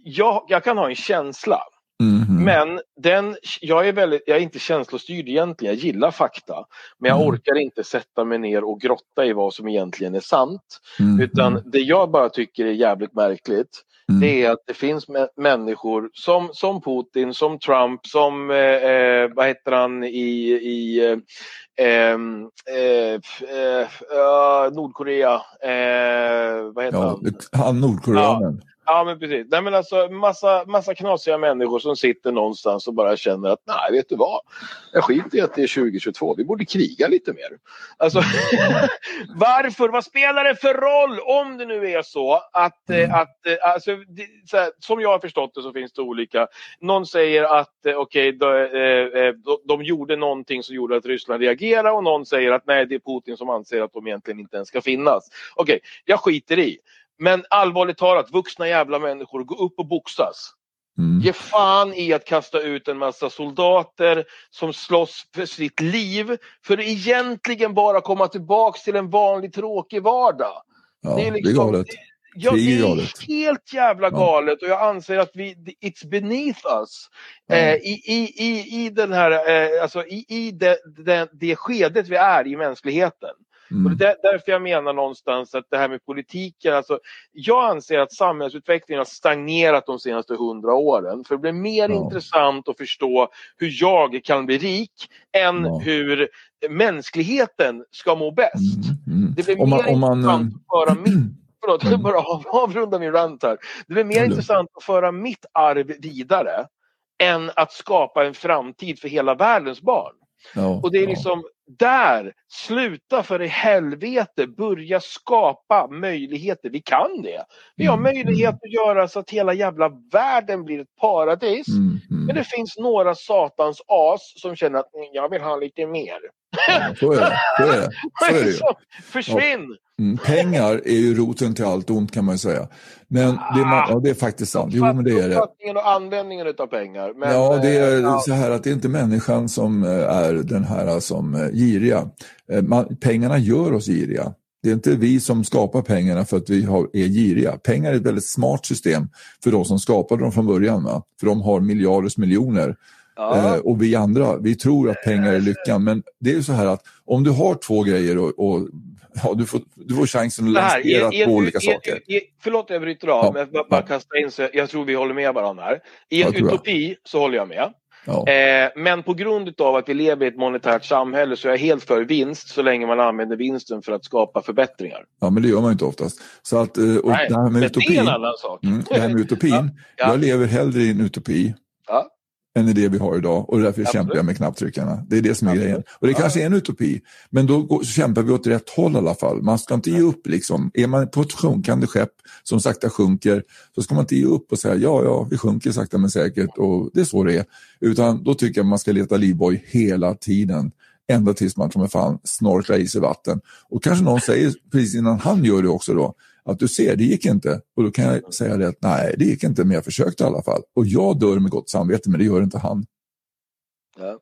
jag, jag kan ha en känsla. Mm. Men den, jag, är väldigt, jag är inte känslostyrd egentligen, jag gillar fakta. Men jag mm. orkar inte sätta mig ner och grotta i vad som egentligen är sant. Mm. Utan det jag bara tycker är jävligt märkligt mm. det är att det finns människor som, som Putin, som Trump, som eh, eh, vad heter han i, i eh, ehm, eh, eh Nordkorea, eh, vad heter ja, han? Han Nordkoreanen. Ja. Ja men precis. Nej, men alltså, massa, massa knasiga människor som sitter någonstans och bara känner att nej vet du vad. Jag skiter i att det är 2022. Vi borde kriga lite mer. Alltså, varför? Vad spelar det för roll om det nu är så att, eh, mm. att eh, alltså, det, här, som jag har förstått det så finns det olika. Någon säger att eh, okej, okay, de, de, de gjorde någonting som gjorde att Ryssland reagerade och någon säger att nej det är Putin som anser att de egentligen inte ens ska finnas. Okej, okay, jag skiter i. Men allvarligt talat, vuxna jävla människor, gå upp och boxas. Mm. Ge fan i att kasta ut en massa soldater som slåss för sitt liv för att egentligen bara komma tillbaks till en vanlig tråkig vardag. Ja, det är, liksom, det är galet. Ja, det är helt jävla galet och jag anser att vi, it's beneath us. Ja. Eh, i, i, i, I den här, eh, alltså i, i det, det, det skedet vi är i mänskligheten. Mm. Och det är därför jag menar någonstans att det här med politiken, alltså, jag anser att samhällsutvecklingen har stagnerat de senaste hundra åren. För det blir mer ja. intressant att förstå hur jag kan bli rik än ja. hur mänskligheten ska må bäst. Mm. Mm. Det blir om man, mer man, intressant att föra mitt Förlåt, jag bara av, avrunda min rant här. Det blir mer intressant att föra mitt arv vidare än att skapa en framtid för hela världens barn. Ja, och det är liksom där, sluta för i helvete, börja skapa möjligheter. Vi kan det. Vi har mm, möjlighet att göra så att hela jävla världen blir ett paradis. Mm, mm. Men det finns några satans as som känner att mm, jag vill ha lite mer. Ja, så är det. Så är det. Så är det ju. Försvinn! Mm, pengar är ju roten till allt ont kan man säga. Men det, man, ja, det är faktiskt sant. Jo, men det är det. och användningen av pengar. Men, ja, det är eh, så här att det är inte människan som eh, är den här som eh, giriga. Man, pengarna gör oss giriga. Det är inte vi som skapar pengarna för att vi har, är giriga. Pengar är ett väldigt smart system för de som skapade dem från början. Va? För de har miljarders miljoner. Ja. Och vi andra, vi tror att pengar är lyckan. Men det är ju så här att om du har två grejer och, och ja, du, får, du får chansen att lansera två olika saker. I, förlåt jag bryter av, ja. men jag bara kasta in så jag tror vi håller med varandra här. I en utopi så håller jag med. Ja. Eh, men på grund av att vi lever i ett monetärt samhälle så är jag helt för vinst så länge man använder vinsten för att skapa förbättringar. Ja, men det gör man inte oftast. Så att, eh, och Nej, det här med utopin, det är en annan sak. Mm, det här med utopin. Ja. jag lever hellre i en utopi ja än i det vi har idag och därför Absolut. kämpar jag med knapptryckarna. Det är det som är Absolut. grejen. Och det kanske är en utopi, men då går, kämpar vi åt rätt håll i alla fall. Man ska inte ge upp. Liksom. Är man på ett sjunkande skepp som sakta sjunker så ska man inte ge upp och säga ja, ja, vi sjunker sakta men säkert och det är så det är. Utan då tycker jag man ska leta livboj hela tiden ända tills man kommer fan snorklar i sig vatten. Och kanske någon säger precis innan han gör det också då, att du ser, det gick inte. Och då kan jag säga det att nej, det gick inte, men jag försökte i alla fall. Och jag dör med gott samvete, men det gör inte han. Ja.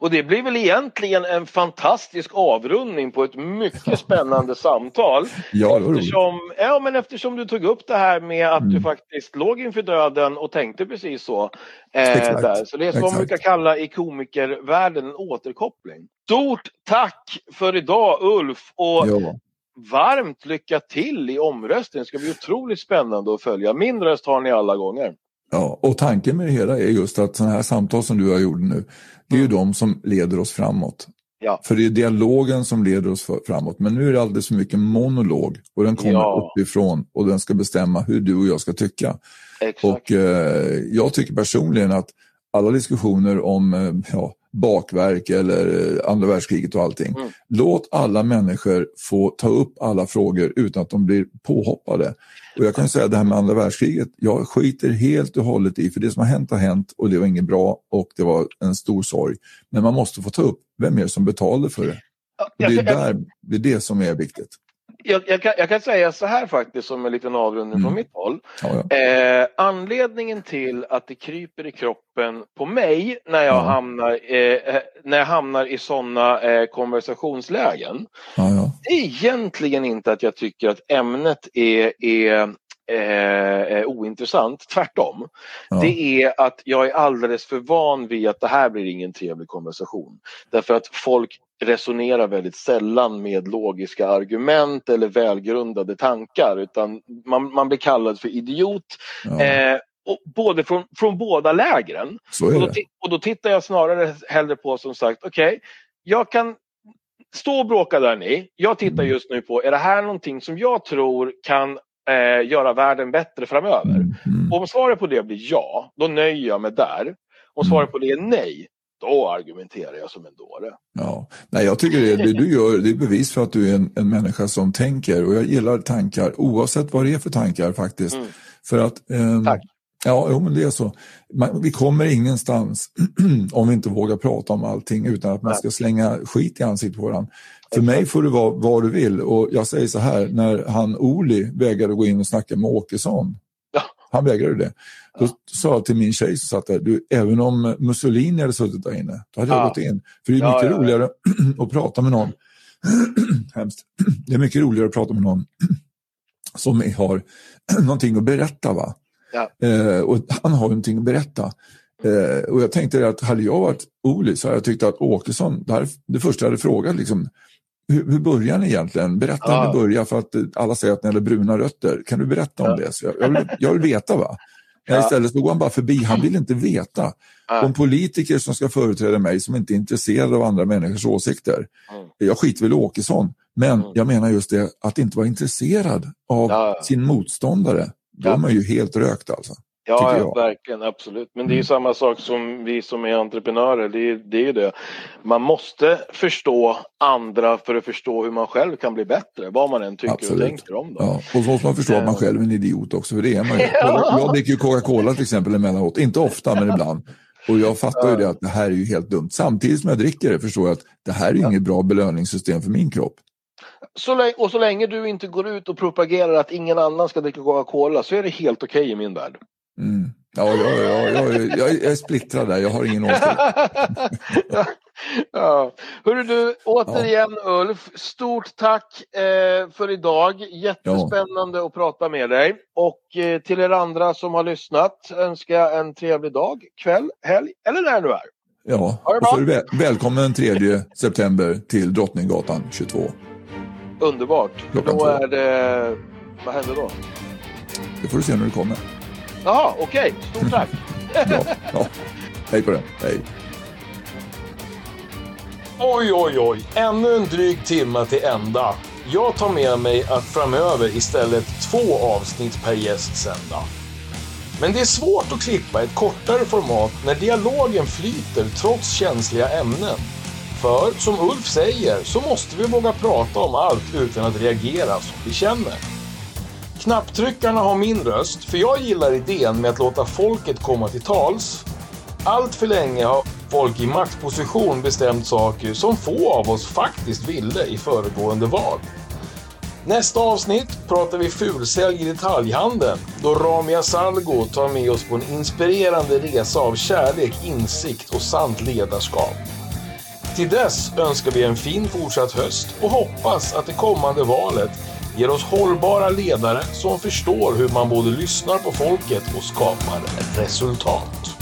Och det blir väl egentligen en fantastisk avrundning på ett mycket spännande samtal. Ja, eftersom, ja, men eftersom du tog upp det här med att mm. du faktiskt låg inför döden och tänkte precis så. Eh, där. Så det är som man brukar kalla i komikervärlden en återkoppling. Stort tack för idag Ulf! Och ja varmt lycka till i omröstningen. Det ska bli otroligt spännande att följa. Min röst har ni alla gånger. Ja, och tanken med det hela är just att sådana här samtal som du har gjort nu, det är ju mm. de som leder oss framåt. Ja. För det är dialogen som leder oss framåt. Men nu är det alldeles för mycket monolog och den kommer ja. uppifrån och den ska bestämma hur du och jag ska tycka. Exakt. Och eh, jag tycker personligen att alla diskussioner om eh, ja, bakverk eller eh, andra världskriget och allting. Mm. Låt alla människor få ta upp alla frågor utan att de blir påhoppade. Och jag kan säga det här med andra världskriget, jag skiter helt och hållet i, för det som har hänt har hänt och det var inget bra och det var en stor sorg. Men man måste få ta upp, vem är det som betalade för det? Och det, är där, det är det som är viktigt jag, jag, kan, jag, kan, säga så här faktiskt som en liten avrundning mm. från mitt håll. Ja, ja. Eh, anledningen till att det kryper i kroppen på mig när jag, ja. hamnar, eh, när jag hamnar i sådana eh, konversationslägen. Det är egentligen inte att jag tycker att ämnet är, är eh, ointressant, tvärtom. Ja. Det är att jag är alldeles för van vid att det här blir ingen trevlig konversation. Därför att folk resonerar väldigt sällan med logiska argument eller välgrundade tankar utan man, man blir kallad för idiot. Ja. Eh, och både från, från båda lägren. Och då, och, då, tittar jag snarare hellre på som sagt, okej, okay, jag kan stå och bråka där ni. Jag tittar mm. just nu på, är det här någonting som jag tror kan eh, göra världen bättre framöver? Mm. mm. Om svaret på det blir ja, då nöjer jag mig där. Om svaret mm. på det är nej, då argumenterar jag som en dåre. Ja. Nej, jag tycker det, det du gör det är bevis för att du är en, en människa som tänker och jag gillar tankar oavsett vad det är för tankar faktiskt. Mm. För att, eh, Tack. Ja, jo, men det är så. Man, vi kommer ingenstans om vi inte vågar prata om allting utan att man ska slänga skit i ansiktet på varandra. För mig får det vara vad du vill och jag säger så här, när han Oli vägrade gå in och snacka med Åkesson Han vägrade det. Då sa jag till min tjej som satt där, du, även om Mussolini hade suttit där inne, då hade jag gått in. För det är mycket roligare att prata med någon Hemskt. Det är mycket roligare att prata med någon som har någonting att berätta. Va? Ja. Eh, och han har någonting att berätta. Eh, och jag tänkte att hade jag varit Oli så hade jag tyckt att Åkesson, det, här, det första jag hade frågat, liksom, hur, hur börjar ni egentligen? Berätta ja. hur ni börjar för att alla säger att ni hade bruna rötter. Kan du berätta om ja. det? Så jag, jag, vill, jag vill veta. va? Ja. Istället så går han bara förbi, han vill inte veta. Ja. De politiker som ska företräda mig som inte är intresserade av andra människors åsikter. Mm. Jag skiter väl i Åkesson, men mm. jag menar just det att inte vara intresserad av ja. sin motståndare. Då är man ju helt rökt alltså. Ja, ja, verkligen, absolut. Men det är ju mm. samma sak som vi som är entreprenörer. Det är, det är det. Man måste förstå andra för att förstå hur man själv kan bli bättre. Vad man än tycker absolut. och tänker om dem. Ja. Och så måste man förstå att man själv är en idiot också. För det är man ju. Jag dricker ju Coca-Cola till exempel emellanåt. Inte ofta, men ibland. Och jag fattar ju det att det här är ju helt dumt. Samtidigt som jag dricker det förstår jag att det här är inget bra belöningssystem för min kropp. Så och så länge du inte går ut och propagerar att ingen annan ska dricka Coca-Cola så är det helt okej okay i min värld. Mm. Ja, ja, ja, ja, jag, är splittrad där, jag har ingen åsikt. ja, ja. Hörru du, återigen ja. Ulf, stort tack eh, för idag. Jättespännande ja. att prata med dig. Och eh, till er andra som har lyssnat önskar jag en trevlig dag, kväll, helg eller när du är. Ja, och så är väl, välkommen 3 september till Drottninggatan 22. Underbart. Klockan då två. är det... Vad händer då? Det får du se när du kommer. Jaha, okej. Okay. Stort tack. ja, ja. Hej på det. Hej. Oj, oj, oj. Ännu en dryg timme till ända. Jag tar med mig att framöver istället två avsnitt per gäst sända. Men det är svårt att klippa ett kortare format när dialogen flyter trots känsliga ämnen. För som Ulf säger så måste vi våga prata om allt utan att reagera som vi känner. Knapptryckarna har min röst, för jag gillar idén med att låta folket komma till tals. Allt för länge har folk i maktposition bestämt saker som få av oss faktiskt ville i föregående val. Nästa avsnitt pratar vi fulsälj i detaljhandeln då Ramia Salgo tar med oss på en inspirerande resa av kärlek, insikt och sant ledarskap. Till dess önskar vi en fin fortsatt höst och hoppas att det kommande valet ger oss hållbara ledare som förstår hur man både lyssnar på folket och skapar resultat.